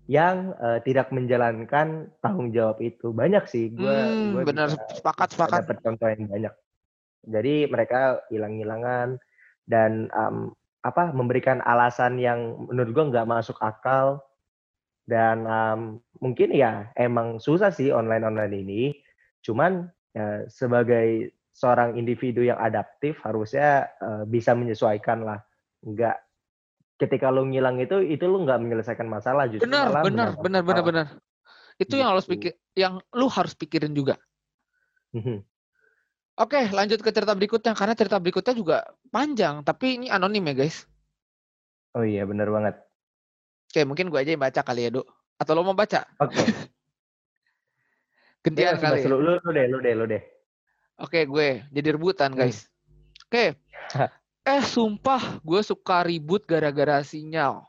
yang eh, tidak menjalankan tanggung jawab itu banyak sih gue Hmm, gue bener bisa- sepakat sepakat. dapat contoh yang banyak jadi mereka hilang-hilangan dan em, apa memberikan alasan yang menurut gue nggak masuk akal Dan um, mungkin ya emang susah sih online-online ini. Cuman ya, sebagai seorang individu yang adaptif harusnya uh, bisa menyesuaikan lah. Enggak ketika lu ngilang itu itu lu nggak menyelesaikan masalah justru Benar, malah benar, benar, benar, benar. Itu yang harus Gitu. pikir, yang lu harus pikirin juga. Mhm. Oke, lanjut ke cerita berikutnya karena cerita berikutnya juga panjang, tapi ini anonim ya guys. Oh iya benar banget. Oke, mungkin gue aja yang baca kali ya, Dok. Atau lo mau baca? Oke. Gantian Bebas, kali ya? Lu, lu, lu deh, lu deh, lu deh. Oke, gue jadi rebutan, Hmm. guys. Oke. Eh, sumpah, gue suka ribut gara-gara sinyal.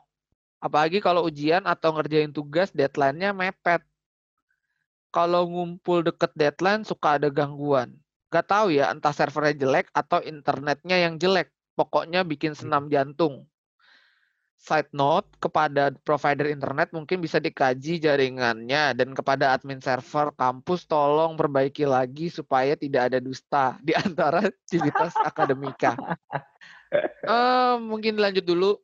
Apalagi kalau ujian atau ngerjain tugas, deadline-nya mepet. Kalau ngumpul deket deadline, suka ada gangguan. Gak tahu ya, entah servernya jelek atau internetnya yang jelek. Pokoknya bikin senam jantung. Side note, kepada provider internet mungkin bisa dikaji jaringannya dan kepada admin server kampus tolong perbaiki lagi supaya tidak ada dusta di antara civitas akademika. Eh, mungkin lanjut dulu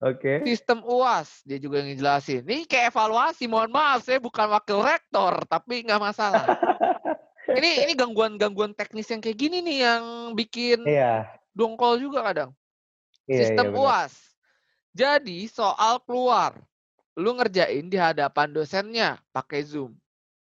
Oke. sistem UAS dia juga yang ngejelasin. Ini kayak evaluasi, mohon maaf saya bukan wakil rektor tapi nggak masalah. ini ini gangguan-gangguan teknis yang kayak gini nih yang bikin Iya. dongkol juga kadang. Iya, Sistem benar. UAS. Jadi soal keluar, lu ngerjain di hadapan dosennya pakai Zoom.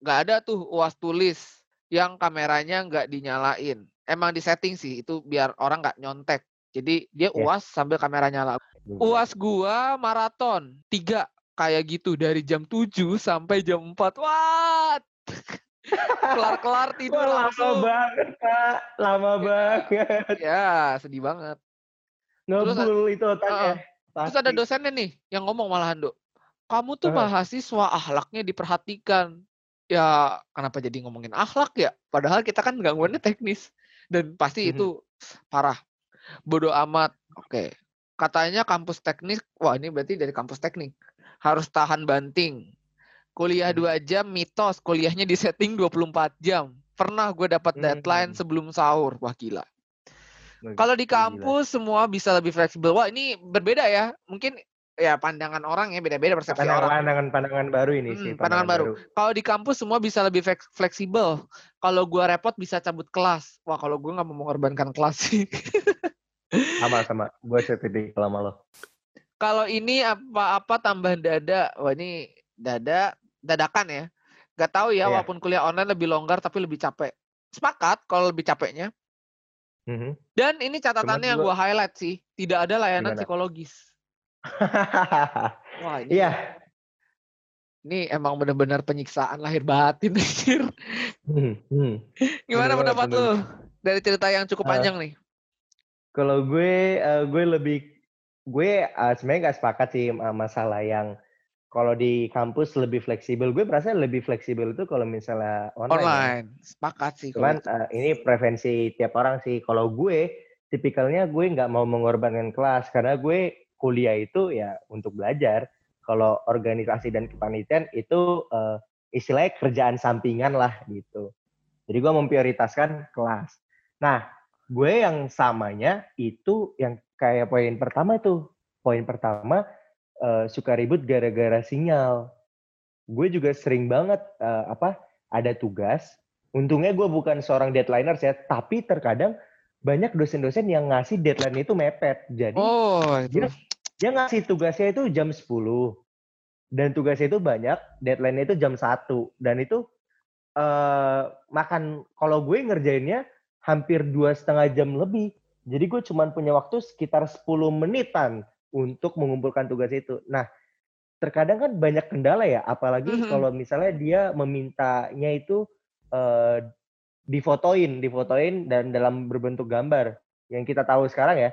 Nggak ada tuh UAS tulis yang kameranya nggak dinyalain. Emang di setting sih itu biar orang nggak nyontek. Jadi dia. UAS sambil kamera nyala. UAS gua maraton tiga kayak gitu dari jam 7 sampai jam 4. What? Kelar-kelar tidur Wah, lama langsung. banget, Pak. Lama Iya. banget. Ya, sedih banget. Ngebul itu otaknya. Terus ada Pasti. dosennya nih yang ngomong malahan, Dok. Kamu tuh Heeh. mahasiswa ahlaknya diperhatikan. Ya, kenapa jadi ngomongin akhlak ya? Padahal kita kan gangguannya teknis. Dan pasti Mhm. itu parah. Bodoh amat. Oke. Katanya kampus teknik, wah ini berarti dari kampus teknik. Harus tahan banting. Kuliah Hmm. 2 jam, mitos. Kuliahnya di setting 24 jam. Pernah gue dapat deadline Hmm. sebelum sahur. Wah gila. Kalau di gila. kampus semua bisa lebih fleksibel. Wah, ini berbeda ya. Mungkin ya pandangan orang ya beda-beda persepsi Pandangan, orang. pandangan pandangan baru ini sih. Hmm, pandangan baru. Kalau di kampus semua bisa lebih flek- fleksibel. Kalau gua repot bisa cabut kelas. Wah, kalau gua nggak mau mengorbankan kelas sih. Sama sama. Gue setidaknya sama lo. Kalau ini apa-apa tambah dada. Wah, ini dada dadakan ya. Gak tahu ya, Iya. walaupun kuliah online lebih longgar tapi lebih capek. Sepakat kalau lebih capeknya. Mhm. Dan ini catatannya yang gua- gua highlight sih, tidak ada layanan Gimana? psikologis. Wah, ini Iya. Ini emang bener-bener penyiksaan lahir batin anjir. Hmm, hmm. Gimana Bener pendapat bener. lu dari cerita yang cukup Eh, panjang nih? Kalau gue, eh, gue lebih, gue eh, sebenarnya nggak sepakat sih masalah yang kalau di kampus lebih fleksibel. Gue merasa lebih fleksibel itu kalau misalnya online. ya. Online. Sepakat sih Cuman itu. eh, ini preferensi tiap orang sih. Kalau gue, tipikalnya gue nggak mau mengorbankan kelas karena gue kuliah itu ya untuk belajar. Kalau organisasi dan kepanitiaan itu eh, istilahnya kerjaan sampingan lah gitu. Jadi gue memprioritaskan kelas. Nah, gue yang samanya itu yang kayak poin pertama tuh. Poin pertama eh, suka ribut gara-gara sinyal. Gue juga sering banget eh, apa ada tugas. Untungnya gue bukan seorang deadliner ya, tapi terkadang banyak dosen-dosen yang ngasih deadline itu mepet. Jadi Oh, itu. dia dia ngasih tugasnya itu jam 10 dan tugasnya itu banyak deadline itu jam 1 dan itu eh makan kalau gue ngerjainnya hampir dua setengah jam lebih jadi gue cuman punya waktu sekitar 10 menitan untuk mengumpulkan tugas itu nah terkadang kan banyak kendala ya apalagi Mhm. kalau misalnya dia memintanya itu eh difotoin difotoin dan dalam berbentuk gambar yang kita tahu sekarang ya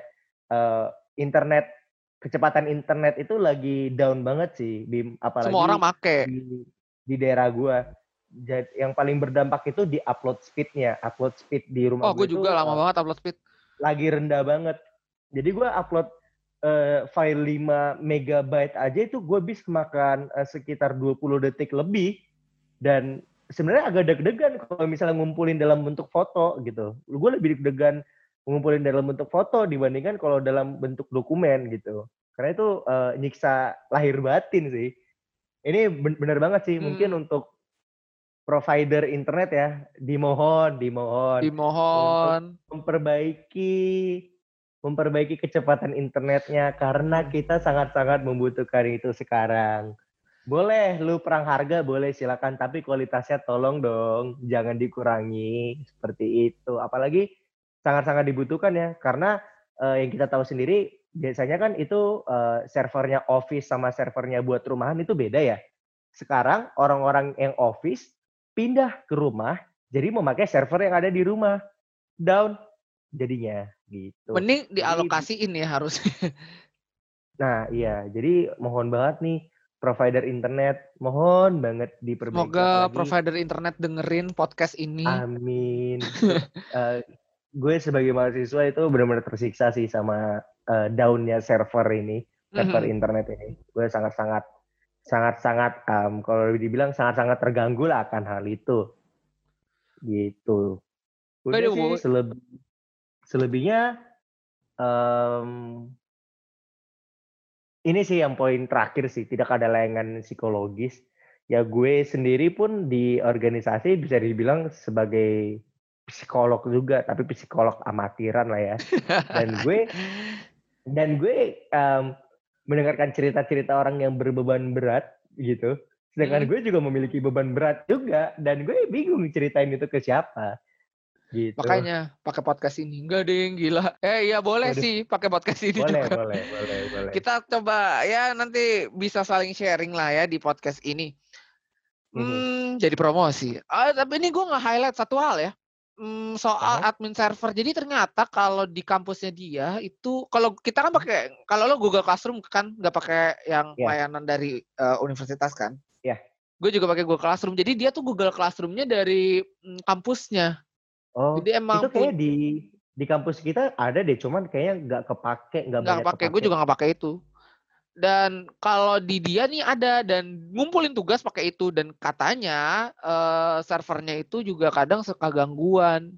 eh, internet kecepatan internet itu lagi down banget sih Bim apalagi Semua orang make. di, di daerah gua Jadi yang paling berdampak itu di upload speednya upload speed di rumah Oh, gue juga lama eh, banget upload speed. lagi rendah banget jadi gua upload eh, file 5 megabyte aja itu gue bisa makan eh, sekitar 20 detik lebih dan sebenarnya agak deg-degan kalau misalnya ngumpulin dalam bentuk foto gitu gue lebih deg-degan ngumpulin dalam bentuk foto dibandingkan kalau dalam bentuk dokumen gitu karena itu eh, nyiksa lahir batin sih ini ben- benar banget sih. Mungkin Hmm. untuk provider internet ya, dimohon, dimohon Dimohon. memperbaiki memperbaiki kecepatan internetnya karena Hmm. kita sangat-sangat membutuhkan itu sekarang. Boleh lu perang harga boleh silakan tapi kualitasnya tolong dong jangan dikurangi seperti itu. Apalagi sangat-sangat dibutuhkan ya karena eh, yang kita tahu sendiri biasanya kan itu eh, servernya office sama servernya buat rumahan itu beda ya. Sekarang orang-orang yang office pindah ke rumah jadi memakai server yang ada di rumah. Down jadinya gitu. Mending Jadi- dialokasiin ya harusnya. Nah, iya. Jadi mohon banget nih provider internet, mohon banget diperbaiki. Semoga apalagi- provider internet dengerin podcast ini. Amin. Eh, gue sebagai mahasiswa itu benar-benar tersiksa sih sama eh, downnya server ini, server Mhm. internet ini. Gue sangat-sangat, sangat-sangat, em, kalau dibilang sangat-sangat terganggu lah akan hal itu. Gitu. Udah sih, way- seleb- selebihnya em, ini sih yang poin terakhir sih, tidak ada layangan psikologis. Ya gue sendiri pun di organisasi bisa dibilang sebagai psikolog juga, tapi psikolog amatiran lah ya. Dan gue dan gue em, mendengarkan cerita-cerita orang yang berbeban berat gitu. Sedangkan Hmm. gue juga memiliki beban berat juga dan gue bingung ceritain itu ke siapa. Gitu. Makanya pakai podcast ini. Enggak deh, gila. Eh iya boleh Waduh. sih pakai podcast ini boleh, juga. boleh, boleh, boleh. Kita coba ya nanti bisa saling sharing lah ya di podcast ini. Mhm. Hmm, jadi promosi. Ah, tapi ini gue nggak highlight satu hal ya. Hmm, soal Aha. admin server. Jadi ternyata kalau di kampusnya dia itu kalau kita kan pakai kalau lo Google Classroom kan nggak pakai yang Ya. layanan dari eh, universitas kan? Ya. Gue juga pakai Google Classroom. Jadi dia tuh Google Classroomnya dari mm, kampusnya. Oh, Jadi emang itu kayaknya di di kampus kita ada deh, cuman kayaknya nggak kepake, nggak nggak banyak pakai. Gue juga nggak pakai itu. Dan kalau di dia nih ada dan ngumpulin tugas pakai itu dan katanya eh, servernya itu juga kadang suka gangguan.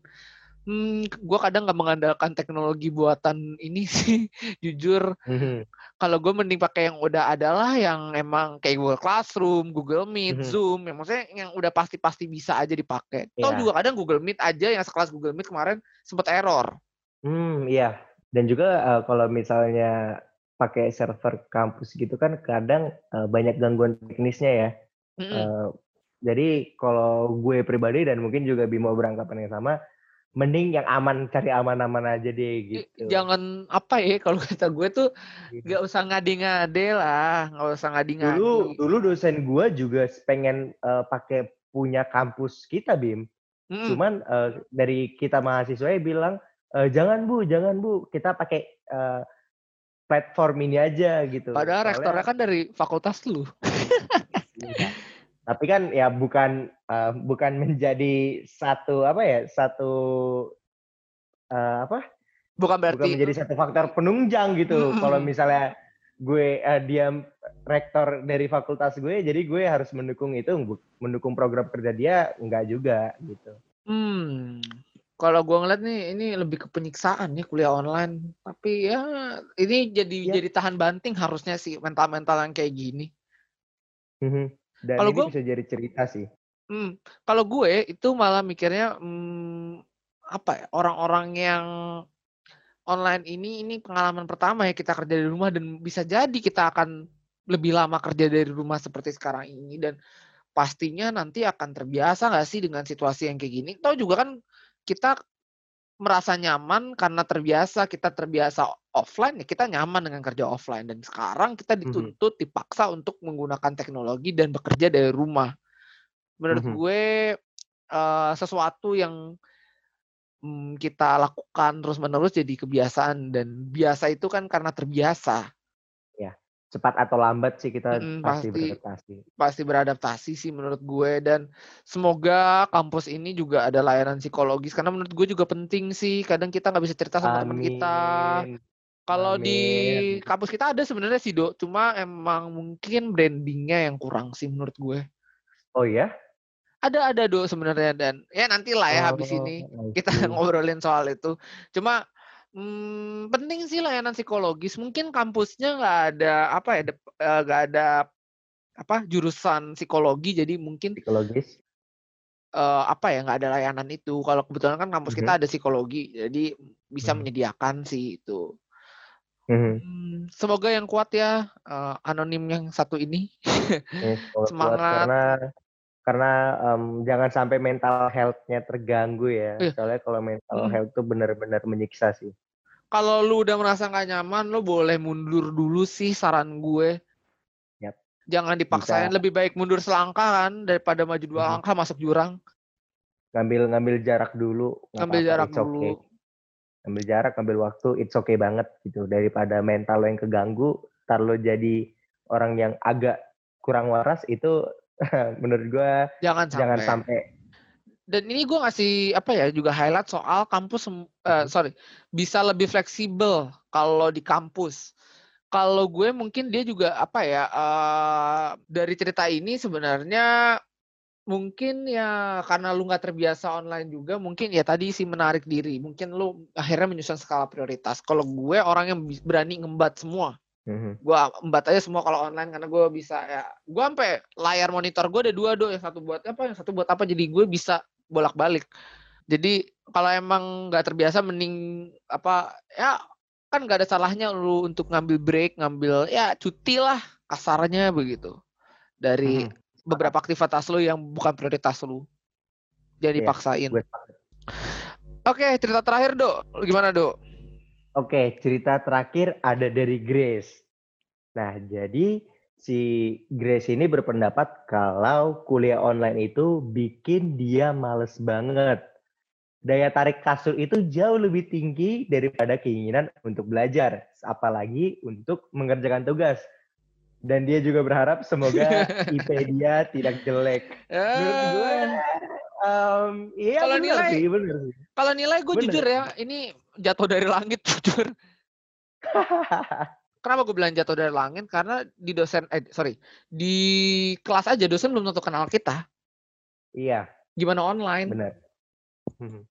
Hmm, gue kadang nggak mengandalkan teknologi buatan ini sih, jujur. Mhm, Kalau gue mending pakai yang udah ada lah, yang emang kayak Google Classroom, Google Meet, Mhm. Zoom, yang maksudnya yang udah pasti-pasti bisa aja dipakai. Atau Iya. juga kadang Google Meet aja yang sekelas Google Meet kemarin sempat error. Hmm, iya. Dan juga eh, kalau misalnya pakai server kampus gitu kan kadang eh, banyak gangguan teknisnya ya. Mm-mm. Eh, jadi kalau gue pribadi dan mungkin juga Bimo beranggapan yang sama, mending yang aman cari aman-aman aja deh gitu. Jangan apa ya kalau kata gue tuh Gitu. nggak usah ngadi-ngade lah, nggak usah ngadi-ngadi. Dulu dulu dosen gue juga pengen eh, pakai punya kampus kita Bim. Mm-mm. Cuman eh, dari kita mahasiswa bilang eh, jangan bu, jangan bu, kita pakai eh, platform ini aja gitu. Padahal Soalnya- rektornya kan dari fakultas lu. Iya. Tapi kan ya bukan eh, bukan menjadi satu apa ya satu eh, apa Bukan bukan berarti menjadi satu faktor penunjang gitu. Mm-mm. Kalau misalnya gue eh, dia rektor dari fakultas gue, jadi gue harus mendukung itu, mendukung program kerja dia enggak juga gitu. Hmm. Kalau gua ngeliat nih ini lebih ke penyiksaan nih kuliah online. Tapi ya ini jadi Ya. jadi tahan banting harusnya sih mental-mental yang kayak gini. Mhm. Dan Kalau ini gue- bisa jadi cerita sih. Hmm. Kalau gue itu malah mikirnya hmm, apa ya orang-orang yang online ini ini pengalaman pertama ya kita kerja dari rumah dan bisa jadi kita akan lebih lama kerja dari rumah seperti sekarang ini dan pastinya nanti akan terbiasa nggak sih dengan situasi yang kayak gini. Tahu juga kan kita merasa nyaman karena terbiasa kita terbiasa offline ya kita nyaman dengan kerja offline. Dan sekarang kita Mhm. dituntut dipaksa untuk menggunakan teknologi dan bekerja dari rumah. Menurut Mhm. gue eh, sesuatu yang mm, kita lakukan terus menerus jadi kebiasaan. Dan biasa itu kan karena terbiasa. Cepat atau lambat sih kita Mm-mm, pasti pasti. beradaptasi. pasti beradaptasi sih menurut gue. Dan semoga kampus ini juga ada layanan psikologis. Karena menurut gue juga penting sih. Kadang kita nggak bisa cerita sama teman kita Amin. kalau di kampus kita ada sebenarnya sih dok cuma emang mungkin brandingnya yang kurang sih menurut gue Oh ya? ada ada dok sebenarnya dan ya nanti lah ya habis Oh, ini I kita ngobrolin soal itu cuma hmm, penting sih layanan psikologis mungkin kampusnya nggak ada apa ya eh, nggak ada apa jurusan psikologi jadi mungkin Psikologis. eh, apa ya nggak ada layanan itu. Kalau kebetulan kan kampus Mhm. kita ada psikologi, jadi bisa Mhm. menyediakan sih itu. Mhm. Hmm, semoga yang kuat ya eh, anonim yang satu ini. Ya, kuat Semangat. karena karena em, jangan sampai mental health-nya terganggu ya. Iya. Soalnya kalau mental Mm. health tuh benar-benar menyiksa sih. Kalau lu udah merasa nggak nyaman, lu boleh mundur dulu sih saran gue. Yap. Jangan dipaksain, Bisa. lebih baik mundur selangkah kan daripada maju dua Mhm. langkah masuk jurang. Ngambil ngambil jarak dulu. Ngambil jarak it's okay. Ngambil jarak, ngambil waktu, it's okay banget gitu. Daripada mental lo yang keganggu, ntar lo jadi orang yang agak kurang waras itu menurut gua Jangan sampai. jangan sampai. Dan ini gue ngasih apa ya juga highlight soal kampus Mhm. sorry bisa lebih fleksibel kalau di kampus. Kalau gue mungkin dia juga apa ya eh, dari cerita ini sebenarnya mungkin ya karena lu nggak terbiasa online juga mungkin ya tadi sih menarik diri. Mungkin lu akhirnya menyusun skala prioritas. Kalau gue orang yang berani ngembat semua. Mhm. gue embat aja semua kalau online karena gue bisa ya gue sampai layar monitor gue ada dua do yang satu buat apa yang satu buat apa. Jadi gue bisa bolak balik jadi kalau emang nggak terbiasa mending apa ya kan nggak ada salahnya lu untuk ngambil break ngambil ya cuti lah kasarnya begitu. Dari Mhm. Beberapa aktivitas lu yang bukan prioritas lu dipaksain gue sepakat. oke cerita terakhir do Lu gimana do Oke, cerita terakhir ada dari Grace. Nah, jadi si Grace ini berpendapat kalau kuliah online itu bikin dia males banget. Daya tarik kasur itu jauh lebih tinggi daripada keinginan untuk belajar, apalagi untuk mengerjakan tugas. Dan dia juga berharap semoga IP dia tidak jelek. Menurut gue, em, iya Kalau nilai- sih, bener sih. kalau nilai gue Bener. jujur ya ini jatuh dari langit jujur Kenapa gue bilang jatuh dari langit? Karena di dosen, eh sorry, di kelas aja dosen belum tentu kenal kita. iya, Gimana online? benar. Mhm.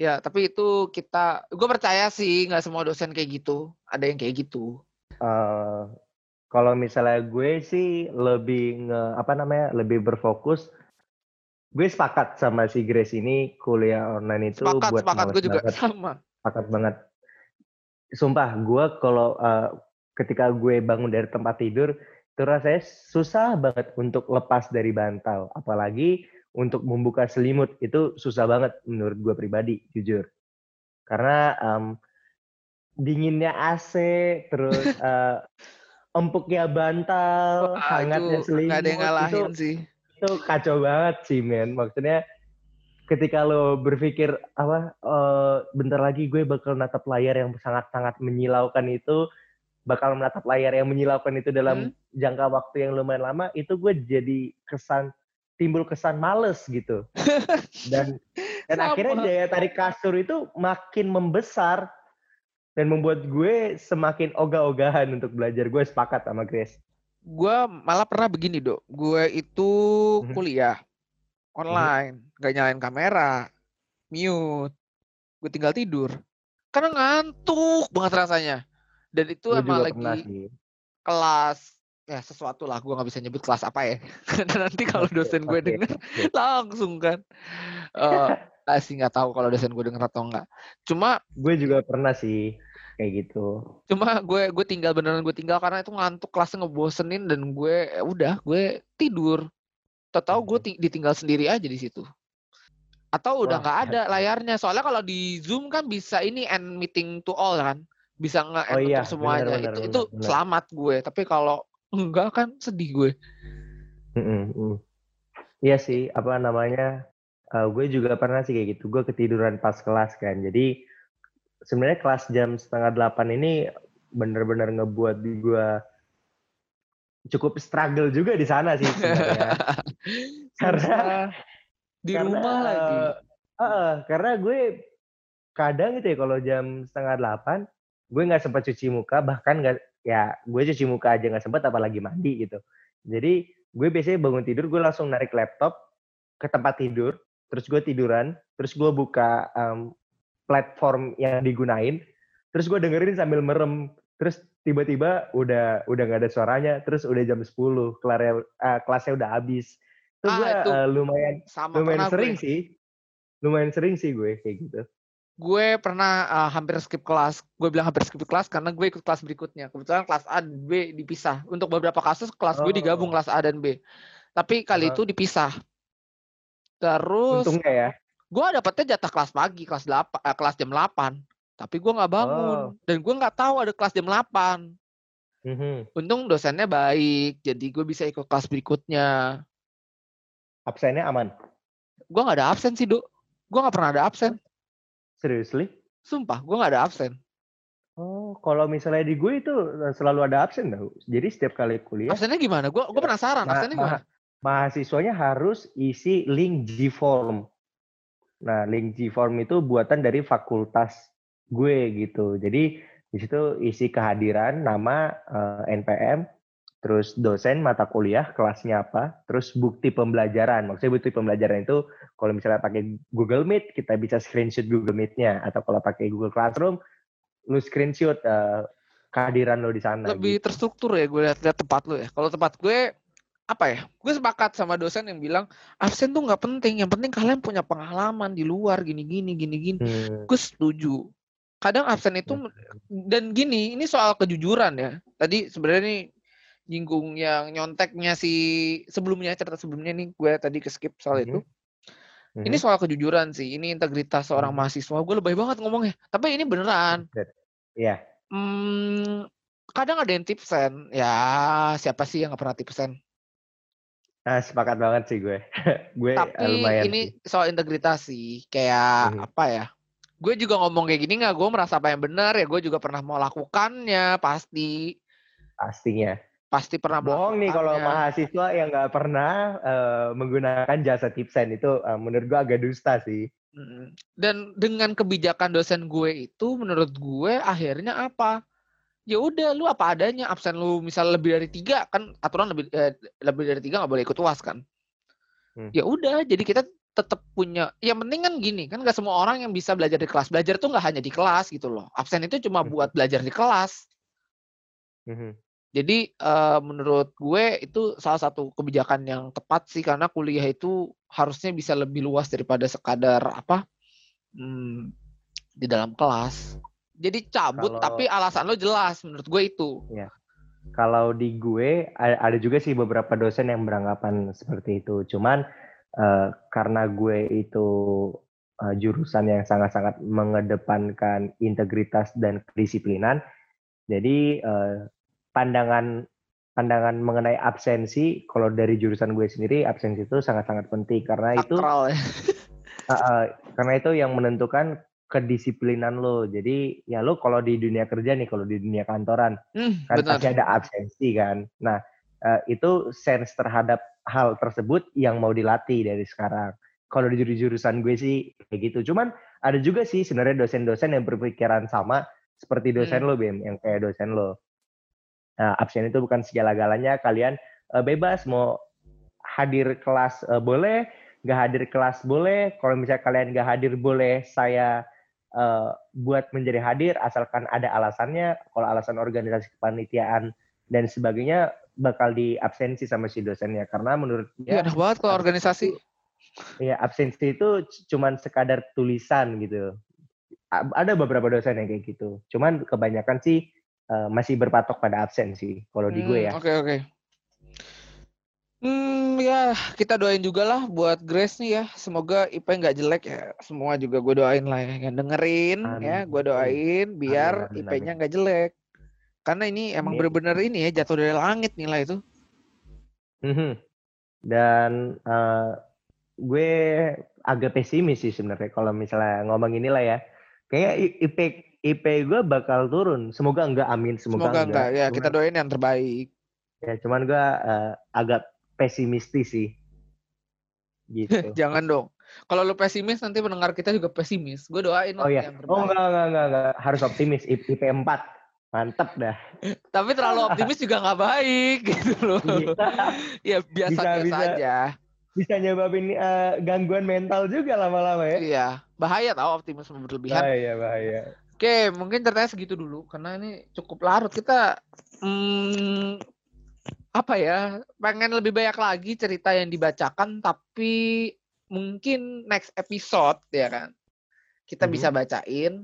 Ya, tapi itu kita, gue percaya sih nggak semua dosen kayak gitu. Ada yang kayak gitu. eh kalau misalnya gue sih lebih nge apa namanya lebih berfokus gue sepakat sama si Grace ini kuliah online itu Sepakat, buat sepakat gue juga banget. sama. sepakat banget sumpah gue kalau eh, ketika gue bangun dari tempat tidur itu rasanya susah banget untuk lepas dari bantal apalagi untuk membuka selimut itu susah banget menurut gue pribadi jujur karena em, dinginnya AC terus eh, empuknya bantal Wah, hangatnya itu nggak ada yang selimut itu ngalahin sih. itu kacau banget sih men maksudnya ketika lo berpikir apa eh, bentar lagi gue bakal natap layar yang sangat-sangat menyilaukan itu bakal menatap layar yang menyilaukan itu dalam jangka waktu yang lumayan lama itu gue jadi kesan timbul kesan males gitu dan dan Sama. akhirnya daya tarik kasur itu makin membesar dan membuat gue semakin ogah-ogahan untuk belajar gue sepakat sama Grace Gue malah pernah begini, Dok. Gue itu Mhm. kuliah online, nggak nyalain kamera, mute. Gue tinggal tidur. Karena ngantuk banget rasanya. Dan itu emang pernah lagi sih kelas ya sesuatu lah gue nggak bisa nyebut kelas apa ya karena nanti kalau dosen gue denger langsung kan eh ah, sih nggak tahu kalau dosen gue denger atau enggak cuma gue juga pernah sih kayak gitu. Cuma gue gue tinggal beneran gue tinggal karena itu ngantuk kelasnya ngebosenin dan gue ya udah gue tidur. Tau tahu gue ti- ditinggal sendiri aja di situ. Atau udah nggak ada layarnya. Soalnya kalau di zoom kan bisa ini end meeting to all kan. Bisa nge Oh iya, semuanya. benar, benar, itu benar, itu benar. selamat gue. Tapi kalau enggak kan sedih gue. Mm. Iya sih, apa namanya? Eh, gue juga pernah sih kayak gitu. Gue ketiduran pas kelas kan. Jadi sebenarnya kelas jam setengah delapan ini bener-bener ngebuat gue cukup struggle juga di sana sih sebenarnya. Karena- di Karena, rumah lagi eh, eh, karena gue kadang gitu ya kalau jam setengah delapan, gue nggak sempat cuci muka. Bahkan nggak, ya gue cuci muka aja nggak sempat, apalagi mandi gitu. Jadi gue biasanya bangun tidur, gue langsung narik laptop ke tempat tidur, terus gue tiduran, terus gue buka em, platform yang digunain, terus gue dengerin sambil merem terus tiba-tiba udah udah nggak ada suaranya, terus udah jam 10, kelar uh, kelasnya udah habis. Itu Ah, gue itu uh, lumayan sama lumayan sering gue. sih. Lumayan sering sih gue kayak gitu. Gue pernah uh, hampir skip kelas. Gue bilang hampir skip kelas karena gue ikut kelas berikutnya. Kebetulan kelas A dan B dipisah. Untuk beberapa kasus kelas gue digabung Oh. kelas A dan B. Tapi kali Aha. itu dipisah. Terus Untungnya ya. gue dapetnya jatah kelas pagi, kelas 8, eh, kelas jam 8. Tapi gue nggak bangun Oh. dan gue nggak tahu ada kelas jam 8. Mhm. Untung dosennya baik, jadi gue bisa ikut kelas berikutnya. Absennya aman. Gue nggak ada absen sih, Dok. Gue nggak pernah ada absen. Seriously? Sumpah, gue nggak ada absen. Oh, kalau misalnya di gue itu eh, selalu ada absen tau. Jadi setiap kali kuliah, Absennya gimana? Gue gue penasaran. ma- Absennya gimana? ma- mahasiswanya harus isi link G-form. Nah, link G-form itu buatan dari fakultas gue gitu. Jadi di situ isi kehadiran, nama, eh, NPM, terus dosen mata kuliah, kelasnya apa, terus bukti pembelajaran. Maksudnya bukti pembelajaran itu kalau misalnya pakai Google Meet, kita bisa screenshot Google Meet-nya. Atau kalau pakai Google Classroom, lu screenshot eh, kehadiran lo di sana. Lebih gitu. terstruktur ya gue lihat-lihat tempat lu ya. Kalau tempat gue apa ya? Gue sepakat sama dosen yang bilang absen tuh nggak penting. Yang penting kalian punya pengalaman di luar gini-gini gini-gini. Hmm. Gue setuju. Kadang absen itu dan gini, ini soal kejujuran ya. Tadi sebenarnya nih nyinggung yang nyonteknya si sebelumnya cerita sebelumnya nih gue tadi ke skip soal Mhm. itu. Mhm. Ini soal kejujuran sih. Ini integritas seorang Mhm. mahasiswa. Gue lebay banget ngomongnya. Tapi ini beneran. Iya. Hmm, kadang ada yang tipsen. Ya siapa sih yang nggak pernah tipsen? Ah, sepakat banget sih gue. gue eh, Tapi lumayan ini soal integritas sih. Kayak Mhm. apa ya? Gue juga ngomong kayak gini nggak? Gue merasa apa yang benar ya. Gue juga pernah melakukannya pasti. pastinya. Pasti pernah Bohong nih kalau mahasiswa yang nggak pernah eh, menggunakan jasa tipsen itu eh, menurut gue agak dusta sih. Mm. Dan dengan kebijakan dosen gue itu, menurut gue akhirnya apa? Ya udah, lu apa adanya. Absen lu misal lebih dari tiga kan aturan lebih eh, lebih dari tiga nggak boleh ikut uas kan? Hmm. Ya udah, jadi kita tetap punya. Yang penting kan gini, kan nggak semua orang yang bisa belajar di kelas. Belajar tuh nggak hanya di kelas gitu loh. Absen itu cuma Hmm. buat belajar di kelas. Mhm. Jadi eh, menurut gue itu salah satu kebijakan yang tepat sih karena kuliah itu harusnya bisa lebih luas daripada sekadar apa hmm, di dalam kelas. Jadi cabut Kalau- tapi alasan lo jelas menurut gue itu. Kalau di gue ada juga sih beberapa dosen yang beranggapan seperti itu. Cuman eh, karena gue itu eh, jurusan yang sangat-sangat mengedepankan integritas dan kedisiplinan, jadi eh, pandangan pandangan mengenai absensi kalau dari jurusan gue sendiri absensi itu sangat-sangat penting karena itu Sakral ya. Uh, uh, karena itu yang menentukan kedisiplinan lo. Jadi ya lo kalau di dunia kerja nih, kalau di dunia kantoran Hmm, kan benar. pasti ada absensi kan. Nah uh, itu sense terhadap hal tersebut yang mau dilatih dari sekarang. Kalau di juru- jurusan gue sih kayak gitu. Cuman ada juga sih sebenarnya dosen-dosen yang berpikiran sama seperti dosen lo Bim, yang kayak dosen lo. Nah, absen itu bukan segala-galanya. Kalian uh, bebas mau hadir kelas uh, boleh, nggak hadir kelas boleh. Kalau misalnya kalian nggak hadir boleh, saya uh, buat menjadi hadir asalkan ada alasannya. Kalau alasan organisasi kepanitiaan dan sebagainya bakal diabsensi sama si dosennya karena menurut Iya, dia enak banget kalau organisasi. ya absensi itu cuman sekadar tulisan gitu. Ada beberapa dosen yang kayak gitu. Cuman kebanyakan sih uh, masih berpatok pada absen sih kalau di gue Hmm, ya. Oke oke. Hmm ya kita doain juga lah buat Grace nih ya. Semoga IP nggak jelek ya. Semua juga gue doain lah ya. Yang dengerin ya, gue Amin. doain biar amin, IP-nya nggak jelek. Karena ini emang Amin. bener-bener ini ya jatuh dari langit nilai itu. Mhm. Dan uh, gue agak pesimis sih sebenarnya kalau misalnya ngomong inilah ya. Kayak I- IP IP gue bakal turun. Semoga enggak, amin. Semoga, Semoga enggak. Ya Cuman- kita doain yang terbaik. Ya, cuman gue uh, agak pesimistis sih. Gitu. Jangan dong. Kalau lu pesimis nanti pendengar kita juga pesimis. Gue doain Oh iya. yang terbaik. Oh enggak, enggak, enggak, enggak. Harus optimis. IP 4. Mantep dah. Tapi terlalu optimis juga nggak baik gitu loh. Iya. ya biasa-biasa aja. Bisa nyebabin uh, gangguan mental juga lama-lama ya. Iya. Bahaya tau optimisme berlebihan. Bahaya, bahaya. Oke, mungkin ceritanya segitu dulu karena ini cukup larut. Kita hmm, apa ya? Pengen lebih banyak lagi cerita yang dibacakan tapi mungkin next episode ya kan. Kita Mhm. bisa bacain.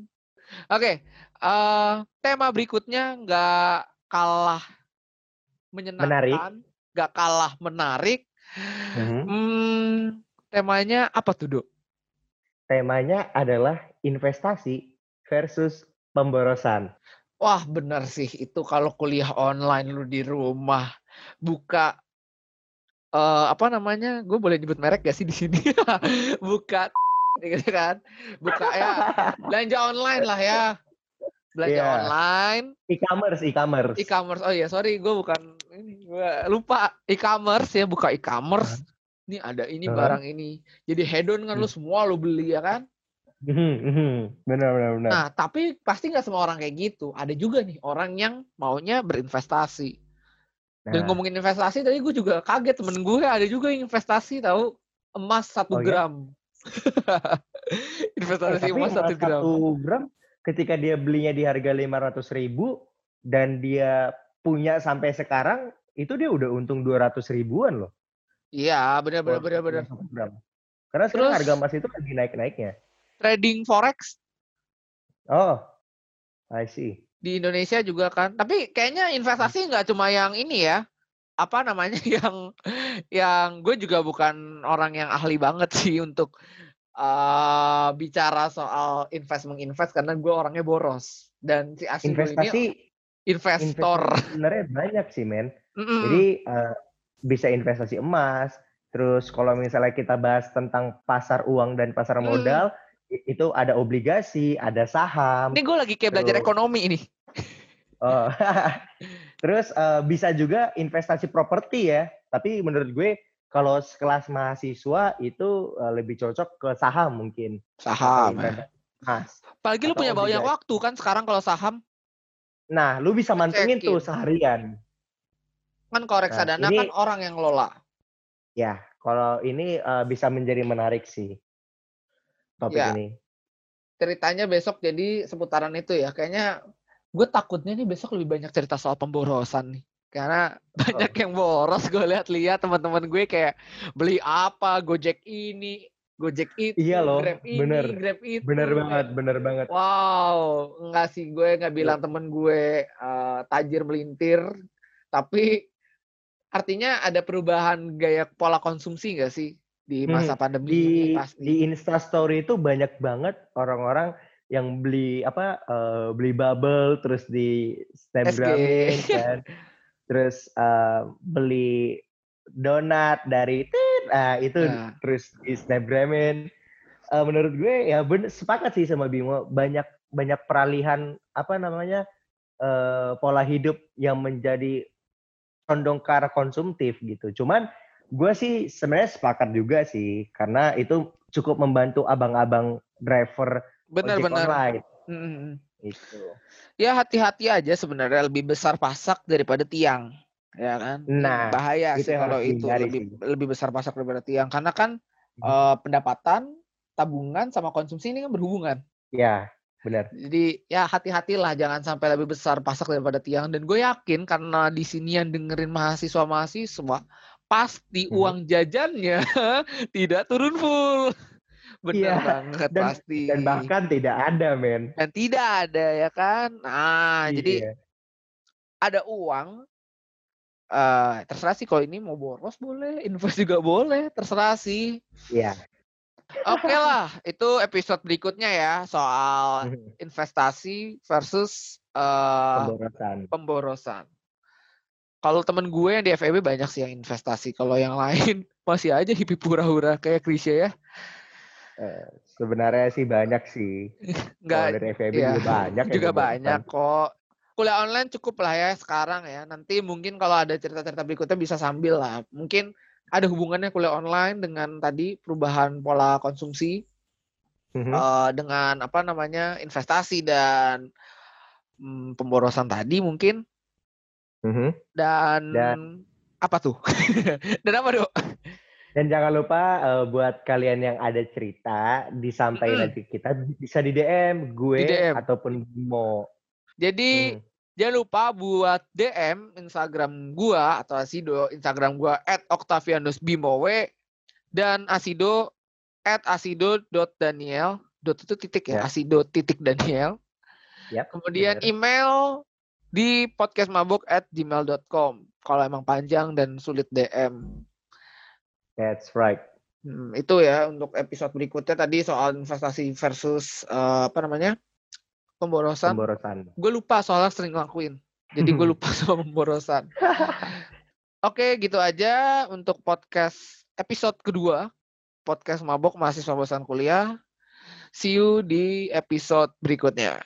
Oke, eh tema berikutnya nggak kalah menyenangkan, nggak kalah menarik. Mhm. Hmm, temanya apa tuh, Dok? Temanya adalah investasi versus pemborosan. Wah, benar sih. Itu kalau kuliah online lu di rumah buka eh apa namanya? Gue boleh nyebut merek gak sih di sini? buka gitu kan. Buka ya belanja online lah ya. Belanja Iya. online, E-commerce, e-commerce. e-commerce. Oh iya, sorry, gue bukan ini, gue lupa e-commerce ya, buka e-commerce. Ini ada ini Hah? barang ini. Jadi hedon kan lu semua lu beli ya kan? Mhm, mhm. Benar, benar, benar. Nah, tapi pasti nggak semua orang kayak gitu. Ada juga nih orang yang maunya berinvestasi. Dan Nah, ngomongin investasi tadi gue juga kaget temen gue ada juga yang investasi tahu emas satu Oh, ya? gram. eh, investasi tapi emas satu gram. satu gram ketika dia belinya di harga 500 ribu dan dia punya sampai sekarang itu dia udah untung 200 ribuan loh. Iya, benar benar benar benar. Karena sekarang Terus- harga emas itu lagi naik-naiknya. Trading forex Oh, I see. di Indonesia juga kan. Tapi kayaknya investasi nggak cuma yang ini ya. Apa namanya yang yang gue juga bukan orang yang ahli banget sih untuk eh, bicara soal invest menginvest karena gue orangnya boros dan si ini Investasi, investor. investasi sebenarnya banyak sih, men. Mm-mm. Jadi eh, bisa investasi emas. Terus kalau misalnya kita bahas tentang pasar uang dan pasar modal, i- itu ada obligasi, ada saham. Ini gue lagi kayak belajar Terus- ekonomi ini. Oh. Terus eh, bisa juga investasi properti ya. Tapi menurut gue kalau sekelas mahasiswa itu eh, lebih cocok ke saham mungkin. Saham. Emas. Apalagi lu punya banyak waktu kan sekarang kalau saham Nah, lu bisa mantengin tuh seharian. kan kalau Nah, ini- kan orang yang ngelola. Ya, kalau ini eh, bisa menjadi menarik sih topik Ya. ini. Ceritanya besok jadi seputaran itu ya. Kayaknya gue takutnya nih besok lebih banyak cerita soal pemborosan nih. Karena banyak yang boros gue lihat-lihat teman-teman gue kayak beli apa, Gojek ini, Gojek itu, Iya loh, Grab ini, bener. Grab itu. Bener banget, bener banget. Wow, enggak sih gue nggak bilang temen gue eh, tajir melintir, tapi artinya ada perubahan gaya pola konsumsi nggak sih di Hmm, masa pandemi Di pasti? di Insta Story itu banyak banget orang-orang yang beli apa eh, beli bubble terus di snapgramin kan. Terus eh, beli donat dari tit, nah itu Nah. terus di snapgramin. Eh, menurut gue ya ben, sepakat sih sama Bimo banyak banyak peralihan apa namanya eh, pola hidup yang menjadi condong ke arah konsumtif gitu. Cuman gue sih sebenarnya sepakat juga sih karena itu cukup membantu abang-abang driver ojek Benar-benar. online Mm-mm. itu. Ya hati-hati aja sebenarnya lebih besar pasak daripada tiang, ya kan? Nah, bahaya sih kalau itu lebih sih. lebih besar pasak daripada tiang karena kan Mhm. eh, pendapatan, tabungan sama konsumsi ini kan berhubungan. Ya, benar. Jadi ya hati-hatilah jangan sampai lebih besar pasak daripada tiang dan gue yakin karena di sini yang dengerin mahasiswa-mahasiswa pasti Mhm. uang jajannya tidak turun full. Benar Iya, banget dan- pasti. Dan bahkan tidak ada, men. Dan tidak ada ya kan. Nah, jadi Iya. ada uang eh terserah sih kalau ini mau boros boleh, invest juga boleh, terserah sih. Iya. Oke lah, itu episode berikutnya ya soal Mhm. investasi versus eh Pemborosan. pemborosan. Kalau temen gue yang di FEB banyak sih yang investasi. Kalau yang lain masih aja hippie pura-hura kayak klise ya. Eh, sebenarnya sih banyak sih. Enggak dari FEB iya, juga banyak. juga pemborosan. banyak kok. Kuliah online cukup lah ya sekarang ya. Nanti mungkin kalau ada cerita-cerita berikutnya bisa sambil lah. Mungkin ada hubungannya kuliah online dengan tadi perubahan pola konsumsi Mhm. eh, dengan apa namanya investasi dan mm, pemborosan tadi mungkin Mhm. dan, Dan- apa tuh? dan apa dok? Dan jangan lupa uh, buat kalian yang ada cerita disampaikan Mm-mm. ke kita bisa di DM gue Di DM. ataupun Bimo. Jadi Hmm. jangan lupa buat DM Instagram gua atau Asido Instagram gua @octavianusbimow dan Asido @asido.daniel dot itu titik ya, Ya. Asido titik Daniel. Yap, Kemudian bener. email di podcastmabuk@gmail.com kalau emang panjang dan sulit DM. That's right. Hmm, itu ya untuk episode berikutnya tadi soal investasi versus eh, apa namanya pemborosan. Pemborosan. gue lupa soalnya sering ngelakuin. Jadi gue lupa sama pemborosan. Oke, gitu aja untuk podcast episode kedua. Podcast Mabok Mahasiswa Bosan Kuliah. See you di episode berikutnya.